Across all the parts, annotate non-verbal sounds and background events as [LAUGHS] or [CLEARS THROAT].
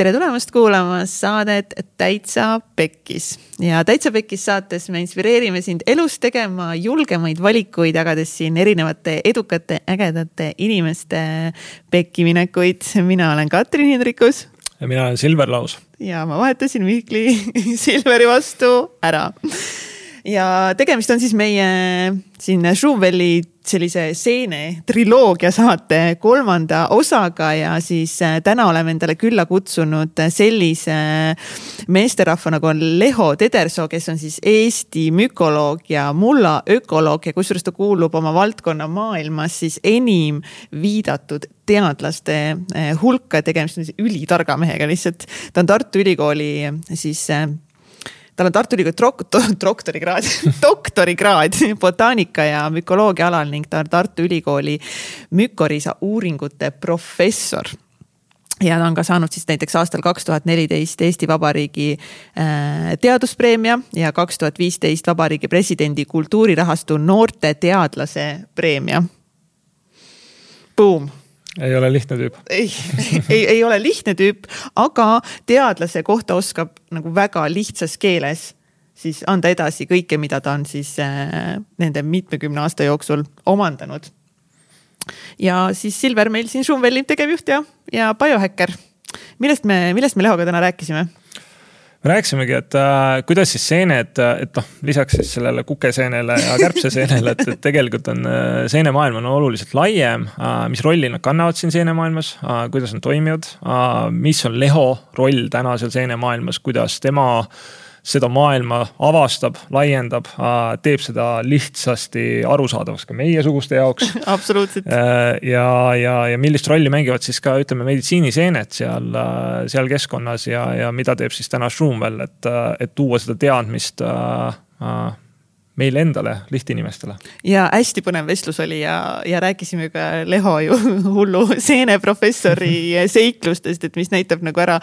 tere tulemast kuulama saadet Täitsa Pekkis ja Täitsa Pekkis saates me inspireerime sind elus tegema julgemaid valikuid, jagades siin erinevate edukate, ägedate inimeste pekkiminekuid. mina olen Katrin Hindrikus. ja mina olen Silver Laus. ja ma vahetasin Mihkli [LAUGHS] Silveri vastu ära ja tegemist on siis meie siin Schumwelli sellise seene triloogia saate kolmanda osaga ja siis äh, täna oleme endale külla kutsunud sellise meesterahva nagu on Leho Tedersoo, kes on siis Eesti mükoloog ja mulla ökoloog ja kusjuures ta kuulub oma valdkonna maailmas siis enim viidatud teadlaste äh, hulka, tegemist on siis ülitarga mehega lihtsalt. ta on Tartu Ülikooli siis äh, tal on Tartu Ülikooli trok-, doktorikraad [LAUGHS] doktorikraad botaanika ja mükoloogia alal ning ta on Tartu Ülikooli mükoriisa uuringute professor ja ta on ka saanud siis näiteks aastal kaks tuhat neliteist Eesti Vabariigi äh, teaduspreemia ja kaks tuhat viisteist Vabariigi Presidendi kultuurirahastu noorte teadlase preemia. Boom ei ole lihtne tüüp. ei, ei, ei ole lihtne tüüp, aga teadlase kohta oskab nagu väga lihtsas keeles siis anda edasi kõike, mida ta on siis äh, nende mitmekümne aasta jooksul omandanud. ja siis Silver meil siin Schumwelli tegevjuht ja, ja biohäkker. millest me, millest me Lehoga täna rääkisime? Me rääkisimegi, et äh, kuidas siis seened, et noh, lisaks siis sellele kukeseenele ja kärbseseenele, et, et tegelikult on äh, seenemaailm on oluliselt laiem äh,. mis rolli nad kannavad siin seenemaailmas äh,, kuidas nad toimivad äh,, mis on Leho roll täna seal seenemaailmas, kuidas tema äh, seda maailma avastab, laiendab, teeb seda lihtsasti arusaadavaks ka meiesuguste jaoks [LAUGHS] absoluutselt. Äh, ja, ja, ja millist rolli mängivad siis ka ütleme meditsiiniseened seal, äh, seal keskkonnas ja, ja mida teeb siis täna Schumwell, et, et tuua seda teadmist äh, meile endale, lihtinimestele. ja hästi põnev vestlus oli ja, ja rääkisime ka Leho ju [LAUGHS] hullu seeneprofessori [LAUGHS] seiklustest, et mis näitab nagu ära,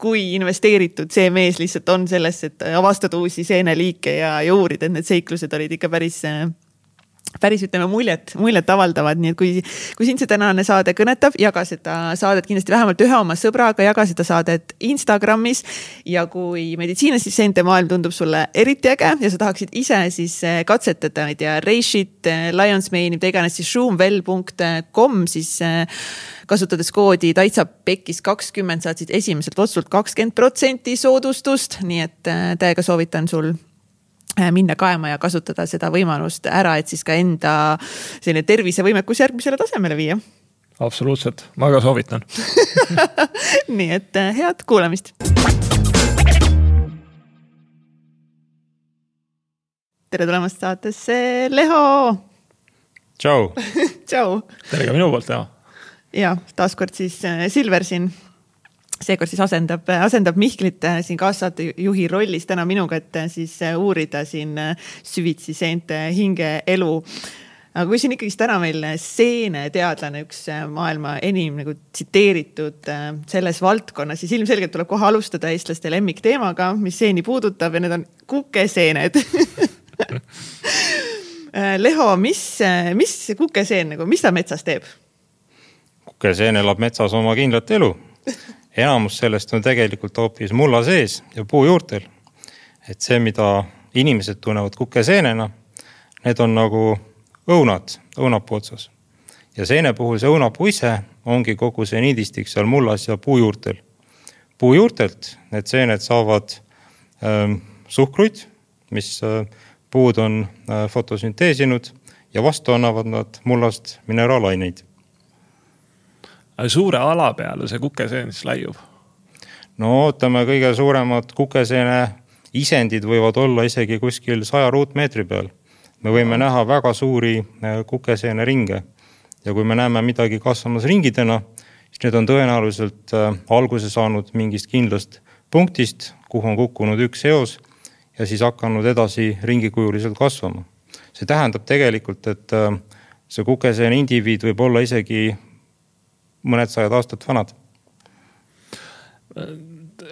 kui investeeritud see mees lihtsalt on sellesse, et avastada uusi seeneliike ja, ja uurida, et need seiklused olid ikka päris päris ütleme muljet, muljet avaldavad, nii et kui, kui sind see tänane saade kõnetab, jaga seda saadet kindlasti vähemalt ühe oma sõbraga, jaga seda saadet Instagramis. ja kui meditsiiniseente maailm tundub sulle eriti äge ja sa tahaksid ise siis eh, katsetada, ma ei tea, Reishi-t, eh, Lions Mane'i, mida iganes siis shroomwell.com siis eh, kasutades koodi täitsa pekkis kakskümmend saad siis esimeselt otsult kakskümmend protsenti soodustust, nii et täiega soovitan sul minna kaema ja kasutada seda võimalust ära, et siis ka enda selline tervisevõimekus järgmisele tasemele viia. absoluutselt, ma ka soovitan [LAUGHS] nii et äh, head kuulamist. tere tulemast saatesse, Leho. tšau [LAUGHS] tšau. tere ka minu poolt ja. ja taaskord siis äh, Silver siin seekord siis asendab, asendab Mihklit äh, siin kaassaatejuhi rollis täna minuga, et äh, siis äh, uurida siin süvitsi seente hingeelu aga kui siin ikkagist täna meil seeneteadlane, üks maailma enim nagu tsiteeritud selles valdkonnas, siis ilmselgelt tuleb kohe alustada eestlaste lemmikteemaga, mis seeni puudutab ja need on kukeseened. [LAUGHS] Leho, mis, mis kukeseen nagu, mis ta metsas teeb? kukeseen elab metsas oma kindlat elu enamus sellest on tegelikult hoopis mulla sees ja puu juurtel. et see, mida inimesed tunnevad kukeseenena, need on nagu õunad õunapuu otsas. ja seene puhul see õunapuu ise ongi kogu see niidistik seal mullas ja puu juurtel. puu juurtelt need seened saavad äh, suhkruid, mis äh, puud on äh, fotosünteesinud ja vastu annavad nad mullast mineraalaineid suure ala peale see kukeseen siis laiub? no ütleme, kõige suuremad kukeseene isendid võivad olla isegi kuskil saja ruutmeetri peal. me võime näha väga suuri äh, kukeseene ringe ja kui me näeme midagi kasvamas ringidena, siis need on tõenäoliselt äh, alguse saanud mingist kindlast punktist, kuhu on kukkunud üks eos ja siis hakanud edasi ringikujuliselt kasvama. see tähendab tegelikult, et äh, see kukeseene indiviid võib olla isegi mõned sajad aastat vanad.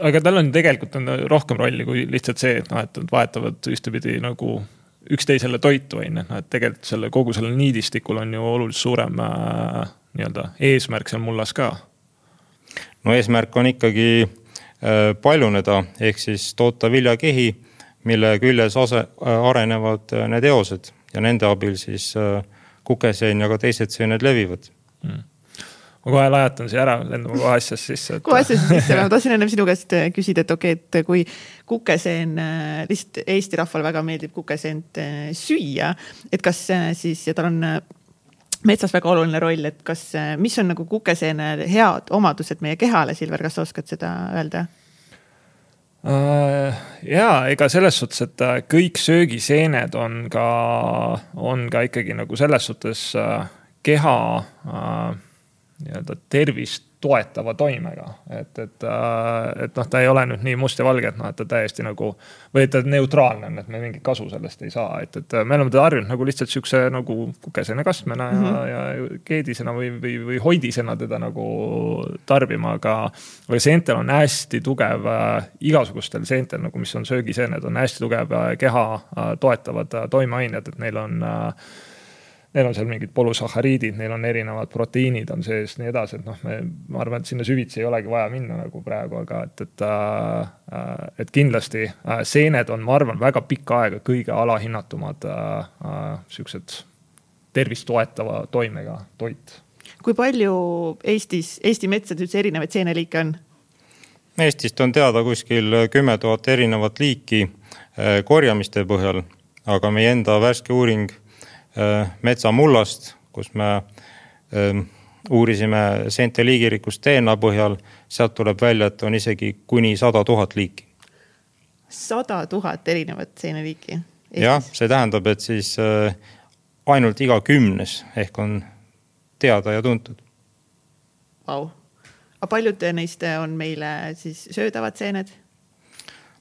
aga tal on tegelikult on rohkem rolli kui lihtsalt see, et noh, et nad vahetavad ühtepidi nagu üksteisele toitu on ju, et noh, et tegelikult selle kogu sellel niidistikul on ju oluliselt suurem äh, nii-öelda eesmärk seal mullas ka. no eesmärk on ikkagi paljuneda ehk siis toota viljakehi, mille küljes ase, arenevad need eosed ja nende abil siis kukeseen ja ka teised seened levivad mm ma kohe lajatan siia ära, lendame kohe asjasse sisse et.... kohe asjasse sisse, ma tahtsin ennem sinu käest äh, küsida, et okei okay,, et kui kukeseen, äh, lihtsalt Eesti rahvale väga meeldib kukeseent äh, süüa, et kas siis ja tal on metsas väga oluline roll, et kas, mis on nagu kukeseene head omadused meie kehale, Silver, kas sa oskad seda öelda? ja ega selles suhtes, et kõik söögiseened on ka, on ka ikkagi nagu selles suhtes keha nii-öelda tervist toetava toimega. et, et, äh, et noh, ta ei ole nüüd nii must ja valge, et noh, et ta täiesti nagu või et ta neutraalne on, et me mingit kasu sellest ei saa, et, et me oleme teda harjunud nagu lihtsalt sihukese nagu kukesena kastmena mm -hmm. ja, ja keedisena või, või, või hoidisena teda nagu tarbima, aga. aga seentel on hästi tugev äh,, igasugustel seentel nagu, mis on söögiseened, on hästi tugev äh, keha äh, toetavad äh, toimeained, et neil on äh, neil on seal mingid polüsahariidid, neil on erinevad proteiinid on sees, nii edasi, et noh, me, ma arvan, et sinna süvitsi ei olegi vaja minna nagu praegu, aga et, et äh,. et kindlasti äh, seened on, ma arvan, väga pikka aega kõige alahinnatumad äh, äh, siuksed tervist toetava toimega toit. kui palju Eestis, Eesti metsades üldse erinevaid seeneliike on? Eestist on teada kuskil kümme tuhat erinevat liiki äh, korjamiste põhjal, aga meie enda värske uuring metsamullast, kus me ähm, uurisime seente liigirikkust DNA põhjal, sealt tuleb välja, et on isegi kuni sada tuhat liiki. sada tuhat erinevat seeneliiki? jah, see tähendab, et siis äh, ainult iga kümnes ehk on teada ja tuntud. Vau, aga paljud neist on meile siis söödavad seened?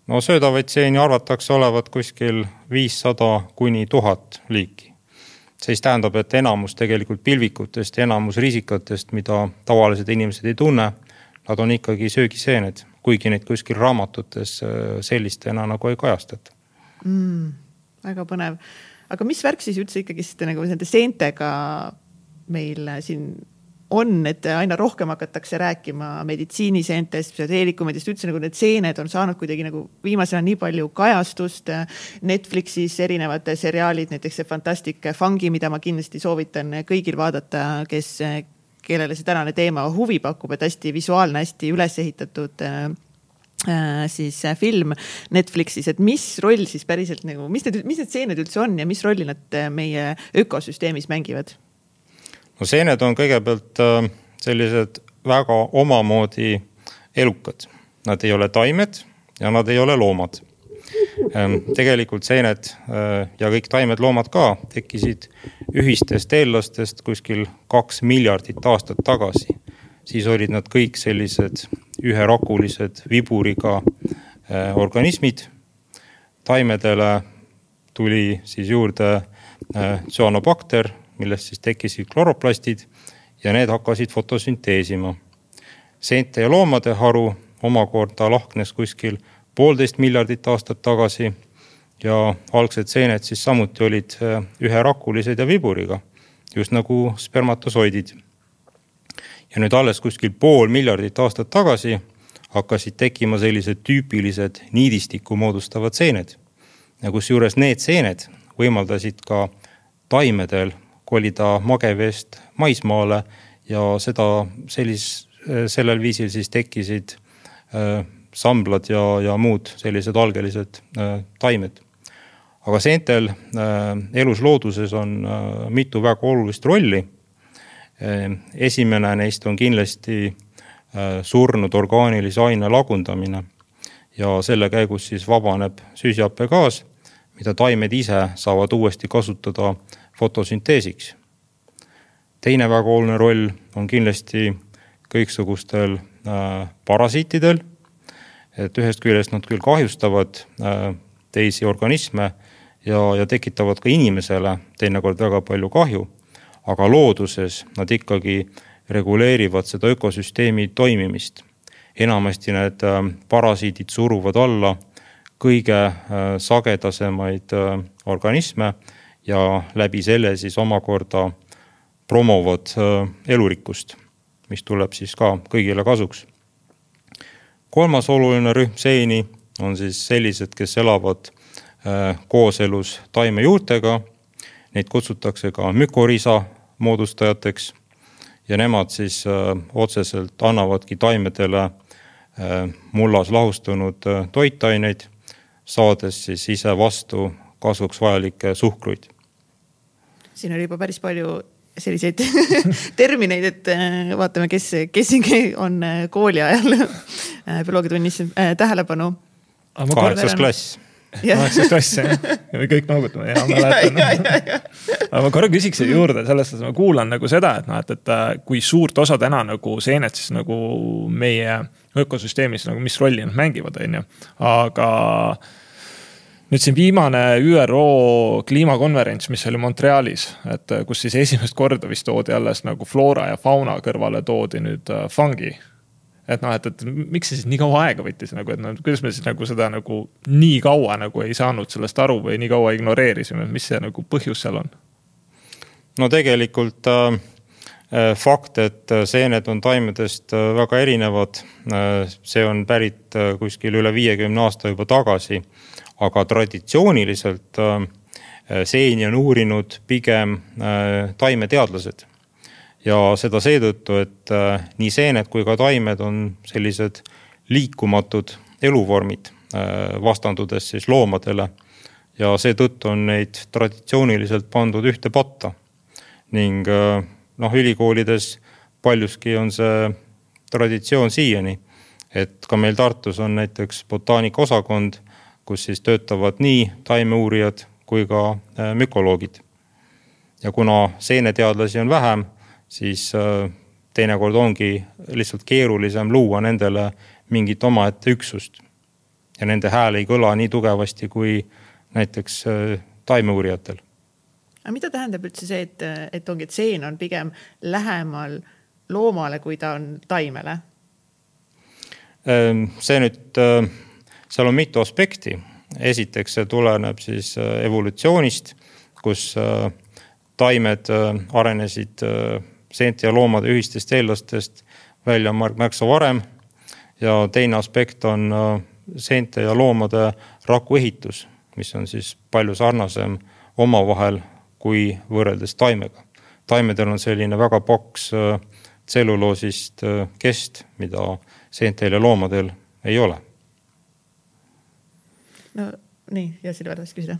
no söödavaid seeni arvatakse olevat kuskil viissada kuni tuhat liiki siis tähendab, et enamus tegelikult pilvikutest ja enamus risikatest, mida tavalised inimesed ei tunne, nad on ikkagi söögiseened, kuigi neid kuskil raamatutes äh, sellistena nagu ei kajastata mm,. väga põnev, aga mis värk siis üldse ikkagist nagu nende seentega meil siin on, et aina rohkem hakatakse rääkima meditsiiniseentest, psühhedeelikumidest, üldse nagu need seened on saanud kuidagi nagu viimasel ajal nii palju kajastust. Netflixis erinevad seriaalid, näiteks see Fantastic Fungi, mida ma kindlasti soovitan kõigil vaadata, kes, kellele see tänane teema huvi pakub, et hästi visuaalne, hästi üles ehitatud äh, siis film Netflixis, et mis roll siis päriselt nagu, mis need, mis need seened üldse on ja mis rolli nad meie ökosüsteemis mängivad? No seened on kõigepealt äh, sellised väga omamoodi elukad. Nad ei ole taimed ja nad ei ole loomad. Ähm, tegelikult seened äh, ja kõik taimed-loomad ka tekkisid ühistest eellastest kuskil kaks miljardit aastat tagasi. siis olid nad kõik sellised üherakulised viburiga äh, organismid. taimedele tuli siis juurde tsüanobakter millest siis tekkisid kloroplastid ja need hakkasid fotosünteesima. seente ja loomade haru omakorda lahknes kuskil poolteist miljardit aastat tagasi ja algsed seened siis samuti olid äh, üherakulised ja viburiga, just nagu spermatosoidid. ja nüüd alles kuskil pool miljardit aastat tagasi hakkasid tekkima sellised tüüpilised niidistikku moodustavad seened. ja kusjuures need seened võimaldasid ka taimedel kolida mageveest maismaale ja seda sellis-, sellel viisil siis tekkisid äh, samblad ja, ja muud sellised algelised äh, taimed. aga seentel äh, elus looduses on mitu väga olulist rolli. esimene neist on kindlasti surnud orgaanilise aine lagundamine ja selle käigus siis vabaneb süsihappegaas, mida taimed ise saavad uuesti kasutada fotosünteesiks. teine väga oluline roll on kindlasti kõiksugustel äh, parasiitidel. et ühest küljest nad küll kahjustavad äh, teisi organisme ja, ja tekitavad ka inimesele teinekord väga palju kahju. aga looduses nad ikkagi reguleerivad seda ökosüsteemi toimimist. enamasti need äh, parasiidid suruvad alla kõige sagedasemaid organisme ja läbi selle siis omakorda promovad äh, elurikkust, mis tuleb siis ka kõigile kasuks. kolmas oluline rühm seeni on siis sellised, kes elavad kooselus taimejuurtega. Neid kutsutakse ka mükorisa moodustajateks ja nemad siis otseselt annavadki taimedele mullas lahustunud toitaineid, saades siis ise vastu kasvuks vajalikke suhkruid. Siin oli juba päris palju selliseid [LAUGHS] termineid, et äh, vaatame, kes, kes on äh, kooli ajal äh, bioloogiatunnis tähelepanu. kaheksas klass. Kaheksas klass jah, me kõik noogutame, [LAUGHS] jaa mäletan. aga ma korra küsiks siia juurde, selles suhtes ma kuulan nagu seda, et noh, et, et kui suurt osa täna nagu seened siis nagu meie ökosüsteemis nagu, mis rolli nad mängivad, on ju, aga nüüd siin viimane ÜRO kliimakonverents, mis oli Montrealis, et kus siis esimest korda vist toodi alles nagu floora ja fauna kõrvale toodi nüüd äh, fungi. et noh, et, et miks see siis nii kaua aega võttis nagu, et noh, kuidas me siis nagu seda nagu nii kaua nagu ei saanud sellest aru või nii kaua ignoreerisime, mis see nagu põhjus seal on? no tegelikult äh, äh fakt, et seened on taimedest äh, väga erinevad, see on pärit kuskil üle viiekümne aasta juba tagasi aga traditsiooniliselt äh, seeni on uurinud pigem äh, taimeteadlased. ja seda seetõttu, et äh, nii seened kui ka taimed on sellised liikumatud eluvormid, vastandudes siis loomadele. ja seetõttu on neid traditsiooniliselt pandud ühte patta. ning noh, ülikoolides paljuski on see traditsioon siiani. et ka meil Tartus on näiteks botaanikaosakond kus siis töötavad nii taimeuurijad kui ka äh, mükoloogid. ja kuna seeneteadlasi on vähem, siis äh, teinekord ongi lihtsalt keerulisem luua nendele mingit omaette üksust. ja nende hääl ei kõla nii tugevasti kui näiteks äh, taimeuurijatel. aga mida tähendab üldse see, et, et ongi, et seen on pigem lähemal loomale, kui ta on taimele? see nüüd seal on mitu aspekti. esiteks, see tuleneb siis äh, evolutsioonist, kus äh, taimed äh, arenesid seente ja loomade ühistest eellastest välja märksa varem. ja teine aspekt on seente ja loomade rakuehitus, mis on siis palju sarnasem omavahel kui võrreldes taimega. taimedel on selline väga paks tselluloosist kest, mida seentel ja loomadel ei ole no nii, ja Silver tahtis küsida.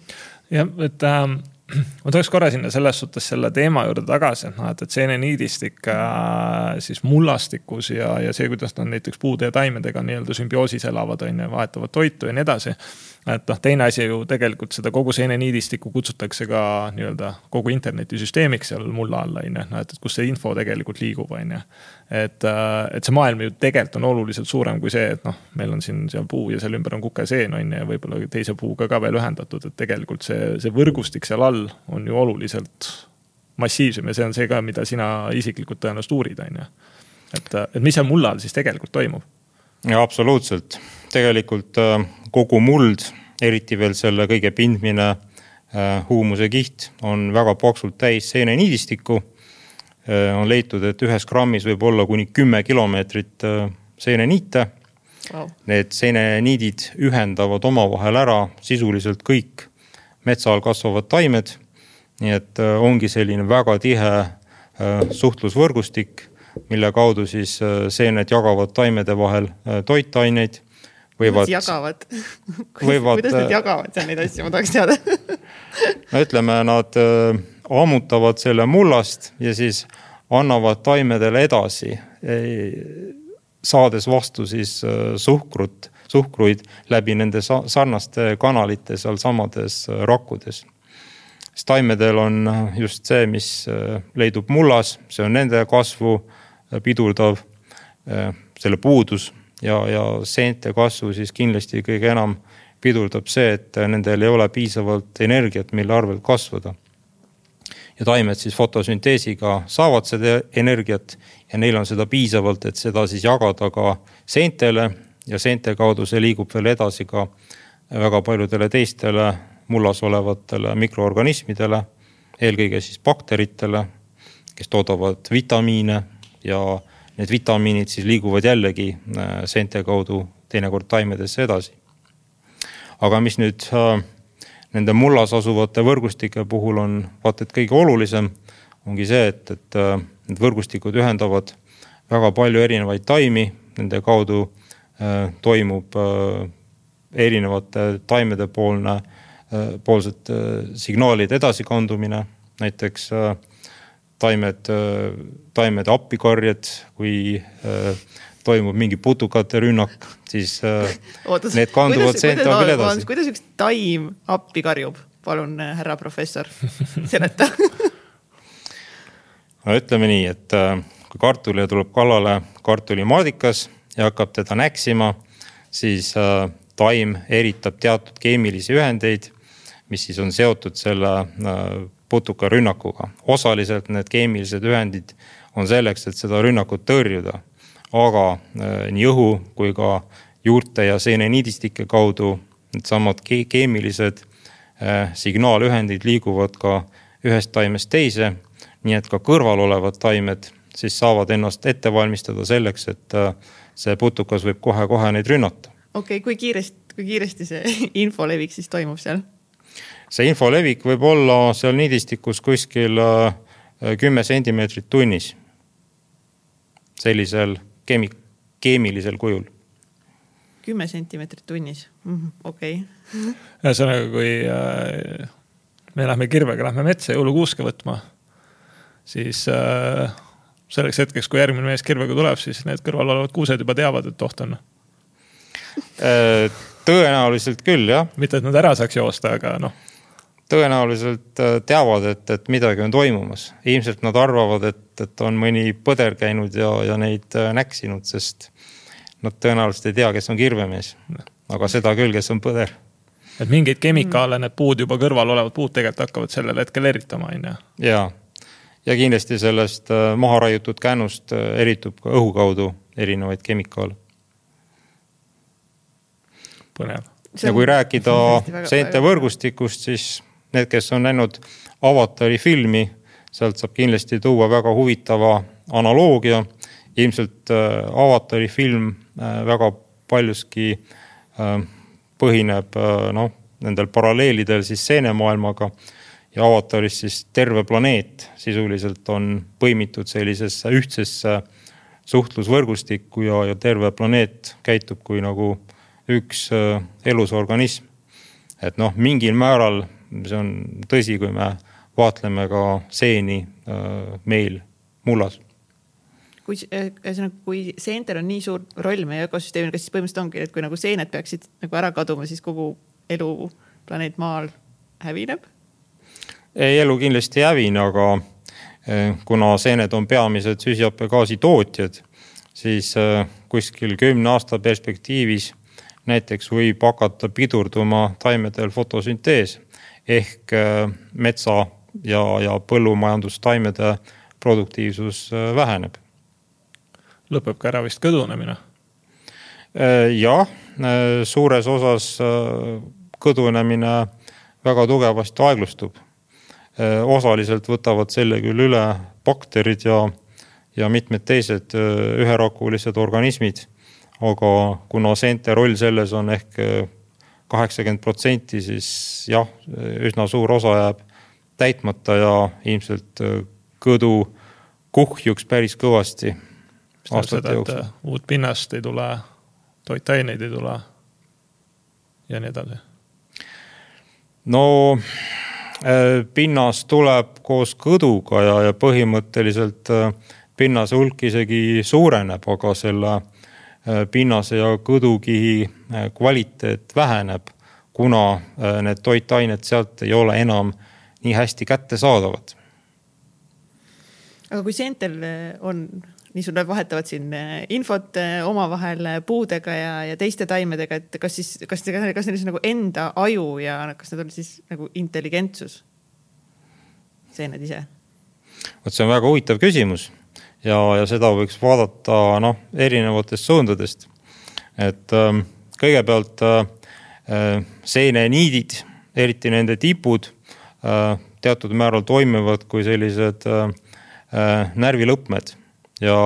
jah, et ähm, [CLEARS THROAT] ma tuleks korra sinna selles suhtes selle teema juurde tagasi, et noh, et, et seeneniidistik äh, siis mullastikus ja, ja see, kuidas nad näiteks puude ja taimedega nii-öelda sümbioosis elavad, on ju, vahetavad toitu ja nii edasi et noh, teine asi ju tegelikult seda kogu seeneniidistikku kutsutakse ka nii-öelda kogu internetisüsteemiks seal mulla all on ju, noh et, et kus see info tegelikult liigub, on ju. et, äh, et see maailm ju tegelikult on oluliselt suurem kui see, et noh, meil on siin seal puu ja seal ümber on kukeseen on ju ja võib-olla teise puuga ka veel ühendatud, et tegelikult see, see võrgustik seal all on ju oluliselt massiivsem ja see on see ka, mida sina isiklikult tõenäoliselt uurid, on ju. et, et mis seal mulla all siis tegelikult toimub? ja absoluutselt, tegelikult äh, kogu muld, eriti veel selle kõige pindmine äh, huumuse kiht on väga paksult täis seeneniidistikku. Äh, on leitud, et ühes grammis võib olla kuni kümme kilomeetrit seeneniite wow.. Need seeneniidid ühendavad omavahel ära sisuliselt kõik metsa all kasvavad taimed. nii et ongi selline väga tihe suhtlusvõrgustik mille kaudu siis seened jagavad taimede vahel toitaineid. Võivad. jagavad [LAUGHS] võivad, kuidas nad äh, jagavad seal neid asju, ma tahaks teada [LAUGHS] no ütleme, nad ammutavad selle mullast ja siis annavad taimedele edasi. saades vastu siis suhkrut, suhkruid läbi nende sarnaste kanalite sealsamades rakkudes siis taimedel on just see, mis leidub mullas, see on nende kasvu pidurdav äh, selle puudus ja, ja seente kasvu siis kindlasti kõige enam pidurdab see, et nendel ei ole piisavalt energiat, mille arvelt kasvada. ja taimed siis fotosünteesiga saavad seda energiat ja neil on seda piisavalt, et seda siis jagada ka seentele ja seente kaudu see liigub veel edasi ka väga paljudele teistele mullas olevatele mikroorganismidele, eelkõige siis bakteritele, kes toodavad vitamiine ja need vitamiinid siis liiguvad jällegi äh, seente kaudu teinekord taimedesse edasi. aga mis nüüd äh, nende mullas asuvate võrgustike puhul on vaata et kõige olulisem, ongi see, et, et äh, need võrgustikud ühendavad väga palju erinevaid taimi, nende kaudu toimub erinevate taimede poolne poolsed äh, signaalide edasikandumine, näiteks taimed, äh, taimede appikarjed, kui äh, toimub mingi putukate rünnak, siis äh, Ootas, need kanduvad seente abil edasi. kuidas üks taim appi karjub, palun, härra professor, [LAUGHS] seleta [LAUGHS] no ütleme nii, et kui kartulile tuleb kallale kartulimaadikas ja hakkab teda näksima, siis taim eritab teatud keemilisi ühendeid, mis siis on seotud selle putukarünnakuga. osaliselt need keemilised ühendid on selleks, et seda rünnakut tõrjuda aga äh, nii õhu kui ka juurte ja seeneniidistike kaudu needsamad ke keemilised äh, signaalühendid liiguvad ka ühest taimest teise. nii et ka kõrval olevad taimed siis saavad ennast ette valmistada selleks, et äh, see putukas võib kohe-kohe neid rünnata. okei okay,, kui kiiresti, kui kiiresti see [LAUGHS] info levik siis toimub seal? See info levik võib olla seal niidistikus kuskil kümme sentimeetrit tunnis. sellisel keemi-, keemilisel kujul. kümme sentimeetrit tunnis -hmm., okei [LAUGHS] ühesõnaga, kui äh, me lähme kirvega, lähme metsa jõulukuuske võtma, siis äh, selleks hetkeks, kui järgmine mees kirvega tuleb, siis need kõrval olevad kuused juba teavad, et oht on äh, tõenäoliselt küll, jah. mitte, et nad ära saaks joosta, aga noh tõenäoliselt äh, teavad, et, et midagi on toimumas. ilmselt nad arvavad, et, et on mõni põder käinud ja, ja neid äh, näksinud, sest nad tõenäoliselt ei tea, kes on kirvemees. aga seda küll, kes on põder. et mingeid kemikaale need puud juba kõrval olevad puud tegelikult hakkavad sellel hetkel eritama, on ju. ja, ja kindlasti sellest äh, maha raiutud kännust eritub ka õhu kaudu erinevaid kemikaale. põnev ja kui rääkida seente võrgustikust, siis need, kes on näinud Avatari filmi, sealt saab kindlasti tuua väga huvitava analoogia. ilmselt äh, Avatari film äh, väga paljuski äh, põhineb noh, nendel paralleelidel siis seenemaailmaga ja avataris siis terve planeet sisuliselt on põimitud sellisesse ühtsesse suhtlusvõrgustikku ja, ja terve planeet käitub kui nagu üks elus organism. et noh, mingil määral see on tõsi, kui me vaatleme ka seeni äh, meil mullas kui, äh, ühesõnaga, kui seentel on nii suur roll meie ökosüsteemil, kas siis põhimõtteliselt ongi, et kui nagu seened peaksid nagu ära kaduma, siis kogu elu planeet Maal hävineb? ei, elu kindlasti ei hävine, aga äh, kuna seened on peamised süsihappegaasi tootjad, siis kuskil kümne aasta perspektiivis näiteks võib hakata pidurduma taimedel fotosüntees ehk äh, metsa ja, ja põllumajandustaimede produktiivsus äh, väheneb. lõpeb ka ära vist kõdunemine? Äh, jah, suures osas kõdunemine väga tugevasti aeglustub. osaliselt võtavad selle küll üle bakterid ja, ja mitmed teised üherakulised organismid. aga kuna seente roll selles on ehk kaheksakümmend protsenti, siis jah, üsna suur osa jääb täitmata ja ilmselt äh, kõdu kuhjuks päris kõvasti. aastate jooksul. uut pinnast ei tule, toitaineid ei tule ja nii edasi. no äh, pinnas tuleb koos kõduga ja, ja põhimõtteliselt äh, pinnase hulk isegi suureneb, aga selle Äh, pinnase ja kõdukihi äh, kvaliteet väheneb, kuna äh, need toitained sealt ei ole enam nii hästi kättesaadavad. aga kui seentel on, nii sul vahetavad siin infot omavahel puudega ja, ja teiste taimedega, et kas siis, kas, kas neil on nagu enda aju ja kas need on siis nagu intelligentsus? seened ise? vot see on väga huvitav küsimus ja, ja seda võiks vaadata noh, erinevatest suundadest. et äh, kõigepealt äh, äh, seeneniidid, eriti nende tipud äh, teatud määral toimivad kui sellised äh, äh, närvilõpmed ja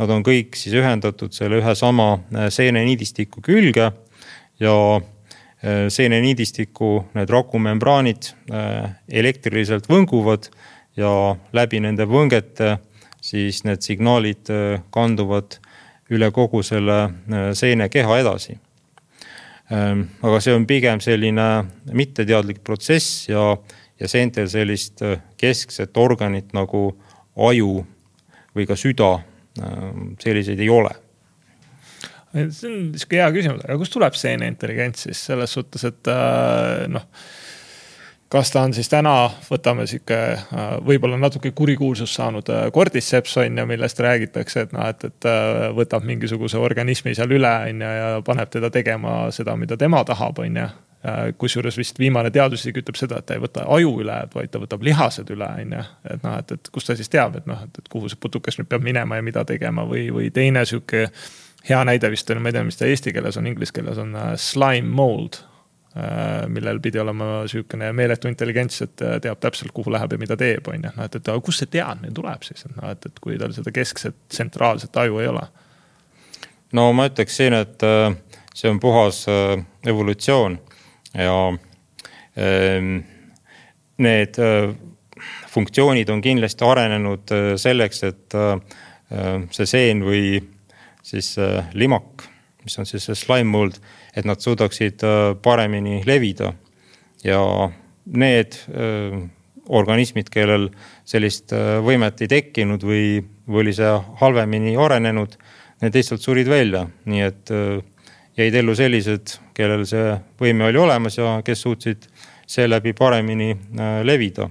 nad on kõik siis ühendatud selle ühe sama seeneniidistiku külge ja seeneniidistiku need rakumembraanid elektriliselt võnguvad ja läbi nende võngete siis need signaalid kanduvad üle kogu selle seenekeha edasi. Ehm, aga see on pigem selline mitteteadlik protsess ja, ja seentel sellist äh, keskset organit nagu aju või ka süda, ehm, selliseid ei ole. See on sihuke hea küsimus, aga kust tuleb seene intelligents siis selles suhtes, et äh, noh kas ta on siis täna, võtame sihuke äh, võib-olla natuke kurikuulsust saanud kordiseps äh, on ju, millest räägitakse, et noh, et, et äh, võtab mingisuguse organismi seal üle on ju ja paneb teda tegema seda, mida tema tahab, on ju. kusjuures vist viimane teaduslik ütleb seda, et ta ei võta aju üle, vaid ta võtab lihased üle, on ju. et noh, et, et kust ta siis teab, et noh, et, et kuhu see putukas nüüd peab minema ja mida tegema või, või teine sihuke hea näide vist on, ma ei tea, mis ta eesti keeles on, inglise keeles on slime mold millel pidi olema sihukene meeletu intelligents, et äh, teab täpselt, kuhu läheb ja mida teeb, on ju. noh, et, et aga kust see teadmine tuleb siis, et noh, et, et kui tal seda keskset tsentraalset aju ei ole. no ma ütleks siin, et äh, see on puhas evolutsioon ja ähm, need funktsioonid on kindlasti arenenud selleks, et see seen või siis limak, mis on siis see slime mold et nad suudaksid äh, paremini levida. ja need äh, organismid, kellel sellist äh, võimet ei tekkinud või, või oli see halvemini arenenud, need lihtsalt surid välja, nii et jäid ellu sellised, kellel see võime oli olemas ja kes suutsid seeläbi paremini levida.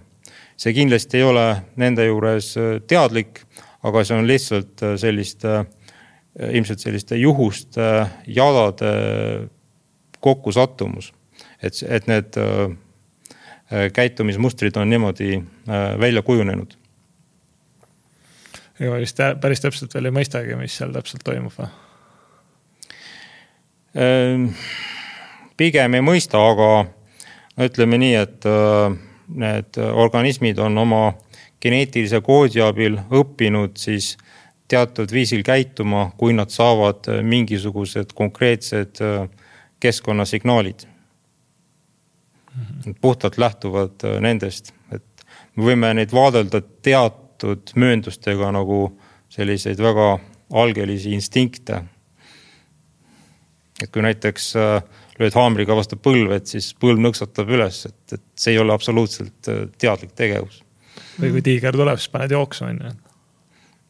see kindlasti ei ole nende juures teadlik, aga see on lihtsalt sellist Äh, ilmselt selliste juhuste, jadade kokkusattumus. et, et need äh, äh, käitumismustrid on niimoodi välja kujunenud. ega vist päris täpselt veel ei mõistagi, mis seal täpselt toimub või? Pigem ei mõista, aga ütleme nii, et need organismid on oma geneetilise koodi abil õppinud siis teatud viisil käituma, kui nad saavad äh, mingisugused konkreetsed äh, keskkonnasignaalid mm. -hmm. puhtalt lähtuvad äh, nendest, et me võime neid vaadelda teatud mööndustega nagu selliseid väga algelisi instinkte. et kui näiteks lööd haamriga vastu põlve, et siis põlv nõksatab üles, et, et see ei ole absoluutselt teadlik tegevus. või kui tiiger tuleb, siis paned jooksma on ju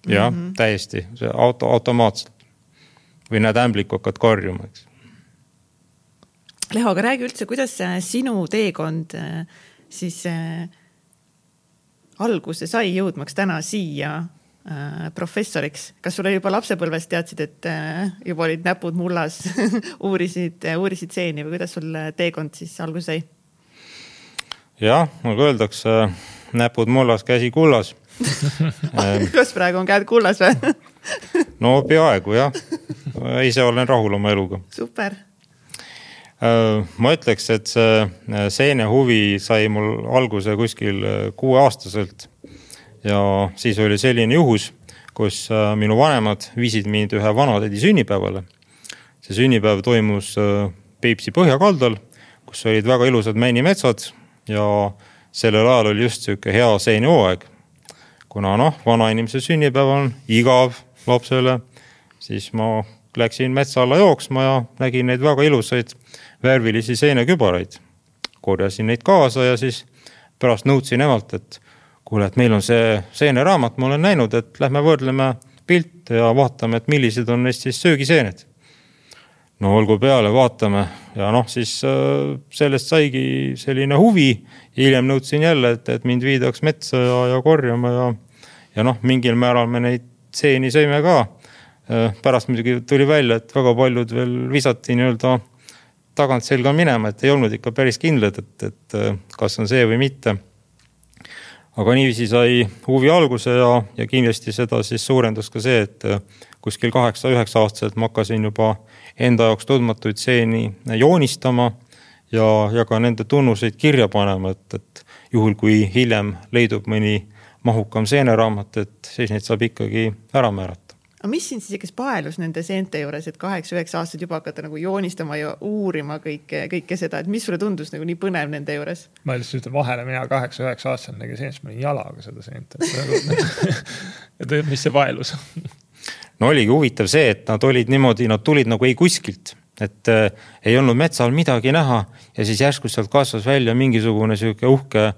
jah mm -hmm., täiesti, see auto, automaatselt. või näed ämblikku, hakkad karjuma, eks. Leho, aga räägi üldse, kuidas sinu teekond äh, siis äh, alguse sai jõudmaks täna siia äh, professoriks, kas sulle juba lapsepõlves teadsid, et juba olid näpud mullas [LAUGHS] uurisid uurisid seeni või kuidas sul teekond siis alguse sai? jah, nagu öeldakse, näpud mullas, käsi kullas [LAUGHS] kas praegu on käed kullas või [LAUGHS] no peaaegu jah, ise olen rahul oma eluga. super. Äh, ma ütleks, et see äh, seene huvi sai mul alguse kuskil äh, kuueaastaselt. ja siis oli selline juhus, kus minu vanemad viisid mind ühe vanatädi sünnipäevale. see sünnipäev toimus Peipsi põhjakaldal, kus olid väga ilusad männimetsad ja sellel ajal oli just sihuke hea seenehooaeg kuna noh, vanainimese sünnipäev on igav lapsele, siis ma läksin metsa alla jooksma ja nägin neid väga ilusaid värvilisi seenekübaraid. korjasin neid kaasa ja siis pärast nõudsin emalt, et kuule, et meil on see seeneraamat, ma olen näinud, et lähme võrdleme pilte ja vaatame, et millised on neist siis söögiseened. No olgu peale, vaatame ja noh, siis äh, sellest saigi selline huvi hiljem nõudsin jälle, et, et mind viidaks metsa ja, ja korjama ja, ja noh, mingil määral me neid seeni sõime ka. Äh, pärast muidugi tuli välja, et väga paljud veel visati nii-öelda tagantselga minema, et ei olnud ikka päris kindlad, et, et äh, kas on see või mitte. aga niiviisi sai huvi alguse ja, ja kindlasti seda siis suurendas ka see, et kuskil kaheksa-üheksa aastaselt ma hakkasin juba enda jaoks tundmatuid seeni joonistama ja, ja ka nende tunnuseid kirja panema, et, et juhul, kui hiljem leidub mõni mahukam seeneraamat, et siis neid saab ikkagi ära määrata. aga mis sind siis ikkes paelus nende seente juures, et kaheksa-üheksa aastased juba hakata nagu joonistama ja uurima kõike, kõike seda, et mis sulle tundus nagu nii põnev nende juures? ma lihtsalt ütlen vahele, mina kaheksa-üheksa aastaselt nägin seent, ma olin jalaga seda seent [LAUGHS] et mis see paelus no oligi huvitav see, et nad olid niimoodi, nad tulid nagu ei kuskilt, et äh, ei olnud metsal midagi näha ja siis järsku sealt kasvas välja mingisugune sihuke uhke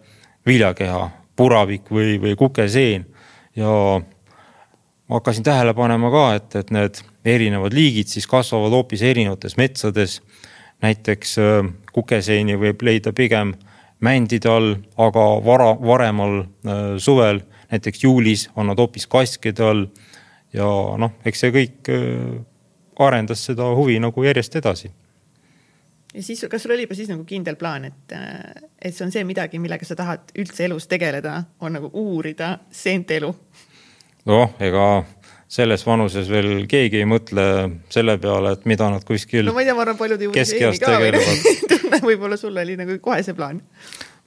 viljakeha, puravik või, või kukeseen ja ma hakkasin tähele panema ka, et, et need erinevad liigid siis kasvavad hoopis erinevates metsades. näiteks äh, kukeseeni võib leida pigem mändide all, aga vara, varemal äh, suvel, näiteks juulis on nad hoopis kaskede all. Ja noh, eks see kõik äh, arendas seda huvi nagu järjest edasi ja siis, kas sul oli juba siis nagu kindel plaan, et, et see on see midagi, millega sa tahad üldse elus tegeleda, on nagu uurida seente elu? noh, ega selles vanuses veel keegi ei mõtle selle peale, et mida nad kuskil. no ma ei tea, ma arvan, paljud ei uuri ka veel [LAUGHS] võib-olla sul oli nagu kohe see plaan.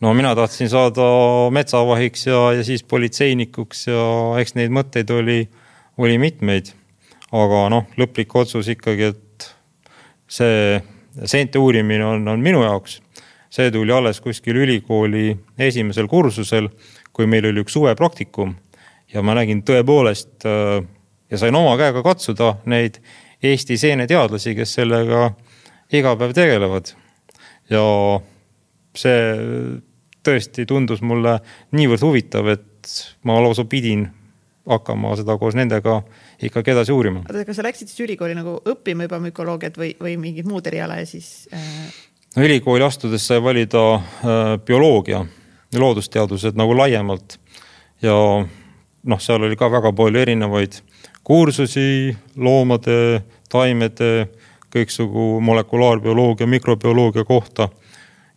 no mina tahtsin saada metsavahiks ja, ja siis politseinikuks ja eks neid mõtteid oli, oli mitmeid. aga noh, lõplik otsus ikkagi, et see seente uurimine on, on minu jaoks. see tuli alles kuskil ülikooli esimesel kursusel, kui meil oli üks suvepraktikum ja ma nägin tõepoolest äh, ja sain oma käega katsuda neid Eesti seeneteadlasi, kes sellega iga päev tegelevad. ja see tõesti tundus mulle niivõrd huvitav, et ma lausa pidin hakkama seda koos nendega ikkagi edasi uurima. oota, kas sa läksid siis ülikooli nagu õppima juba mükoloogiat või, või mingit muud eriala ja siis äh...? no ülikooli astudes sai valida äh, bioloogia ja loodusteadused nagu laiemalt ja noh, seal oli ka väga palju erinevaid kursusi loomade, taimede, kõiksugu molekulaarbioloogia, mikrobioloogia kohta.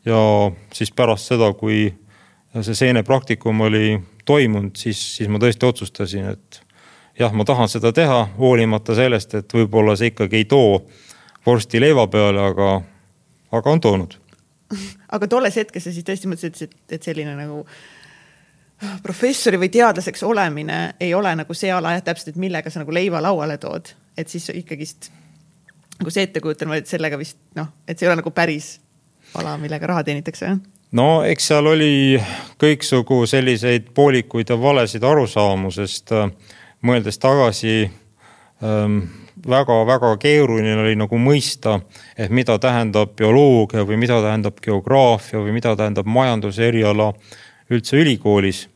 ja siis pärast seda, kui see seenepraktikum oli toimunud, siis, siis ma tõesti otsustasin, et jah, ma tahan seda teha, hoolimata sellest, et võib-olla see ikkagi ei too vorsti leiva peale, aga, aga on toonud. aga tolles hetkes sa siis tõesti mõtlesid, et, et selline nagu professori või teadlaseks olemine ei ole nagu see ala jah, täpselt, et millega sa nagu leiva lauale tood, et siis ikkagist nagu see ettekujutan ma, et sellega vist noh, et see ei ole nagu päris ala, millega raha teenitakse. No eks seal oli kõiksugu selliseid poolikuid ja valesid arusaamu, sest äh, mõeldes tagasi ähm, väga-väga keeruline oli nagu mõista, et mida tähendab bioloogia või mida tähendab geograafia või mida tähendab majanduse eriala üldse ülikoolis.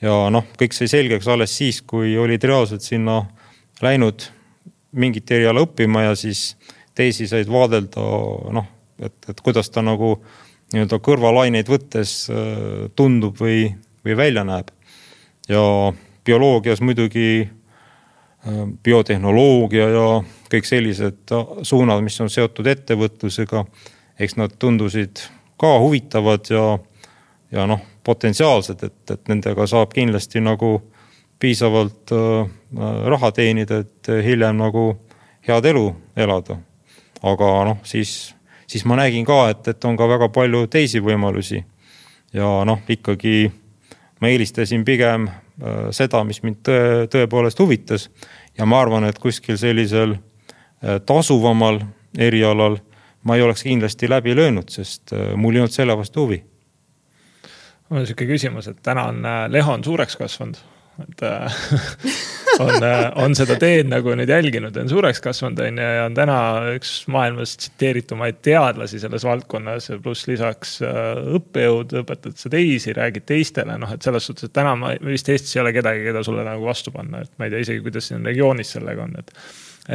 ja noh, kõik sai selgeks alles siis, kui olid reaalselt sinna läinud mingit eriala õppima ja siis teisi said vaadelda noh, et, et kuidas ta nagu nii-öelda kõrvalaineid võttes äh, tundub või, või välja näeb. ja bioloogias muidugi äh, biotehnoloogia ja kõik sellised suunad, mis on seotud ettevõtlusega, eks nad tundusid ka huvitavad ja, ja noh, potentsiaalsed, et, et nendega saab kindlasti nagu piisavalt äh, raha teenida, et hiljem nagu head elu elada. aga noh, siis, siis ma nägin ka, et, et on ka väga palju teisi võimalusi. ja noh, ikkagi ma eelistasin pigem äh, seda, mis mind tõe, tõepoolest huvitas. ja ma arvan, et kuskil sellisel äh, tasuvamal erialal ma ei oleks kindlasti läbi löönud, sest äh, mul ei olnud selle vastu huvi mul on sihuke küsimus, et täna on Leho on suureks kasvanud, et [LAUGHS] on, äh, on seda teed nagu nüüd jälginud, on suureks kasvanud, on ju, ja on täna üks maailmas tsiteeritumaid teadlasi selles valdkonnas pluss lisaks õppejõud, õpetad sa teisi, räägid teistele, noh, et selles suhtes, et täna ma vist Eestis ei ole kedagi, keda sulle nagu vastu panna, et ma ei tea isegi, kuidas siin regioonis sellega on, et,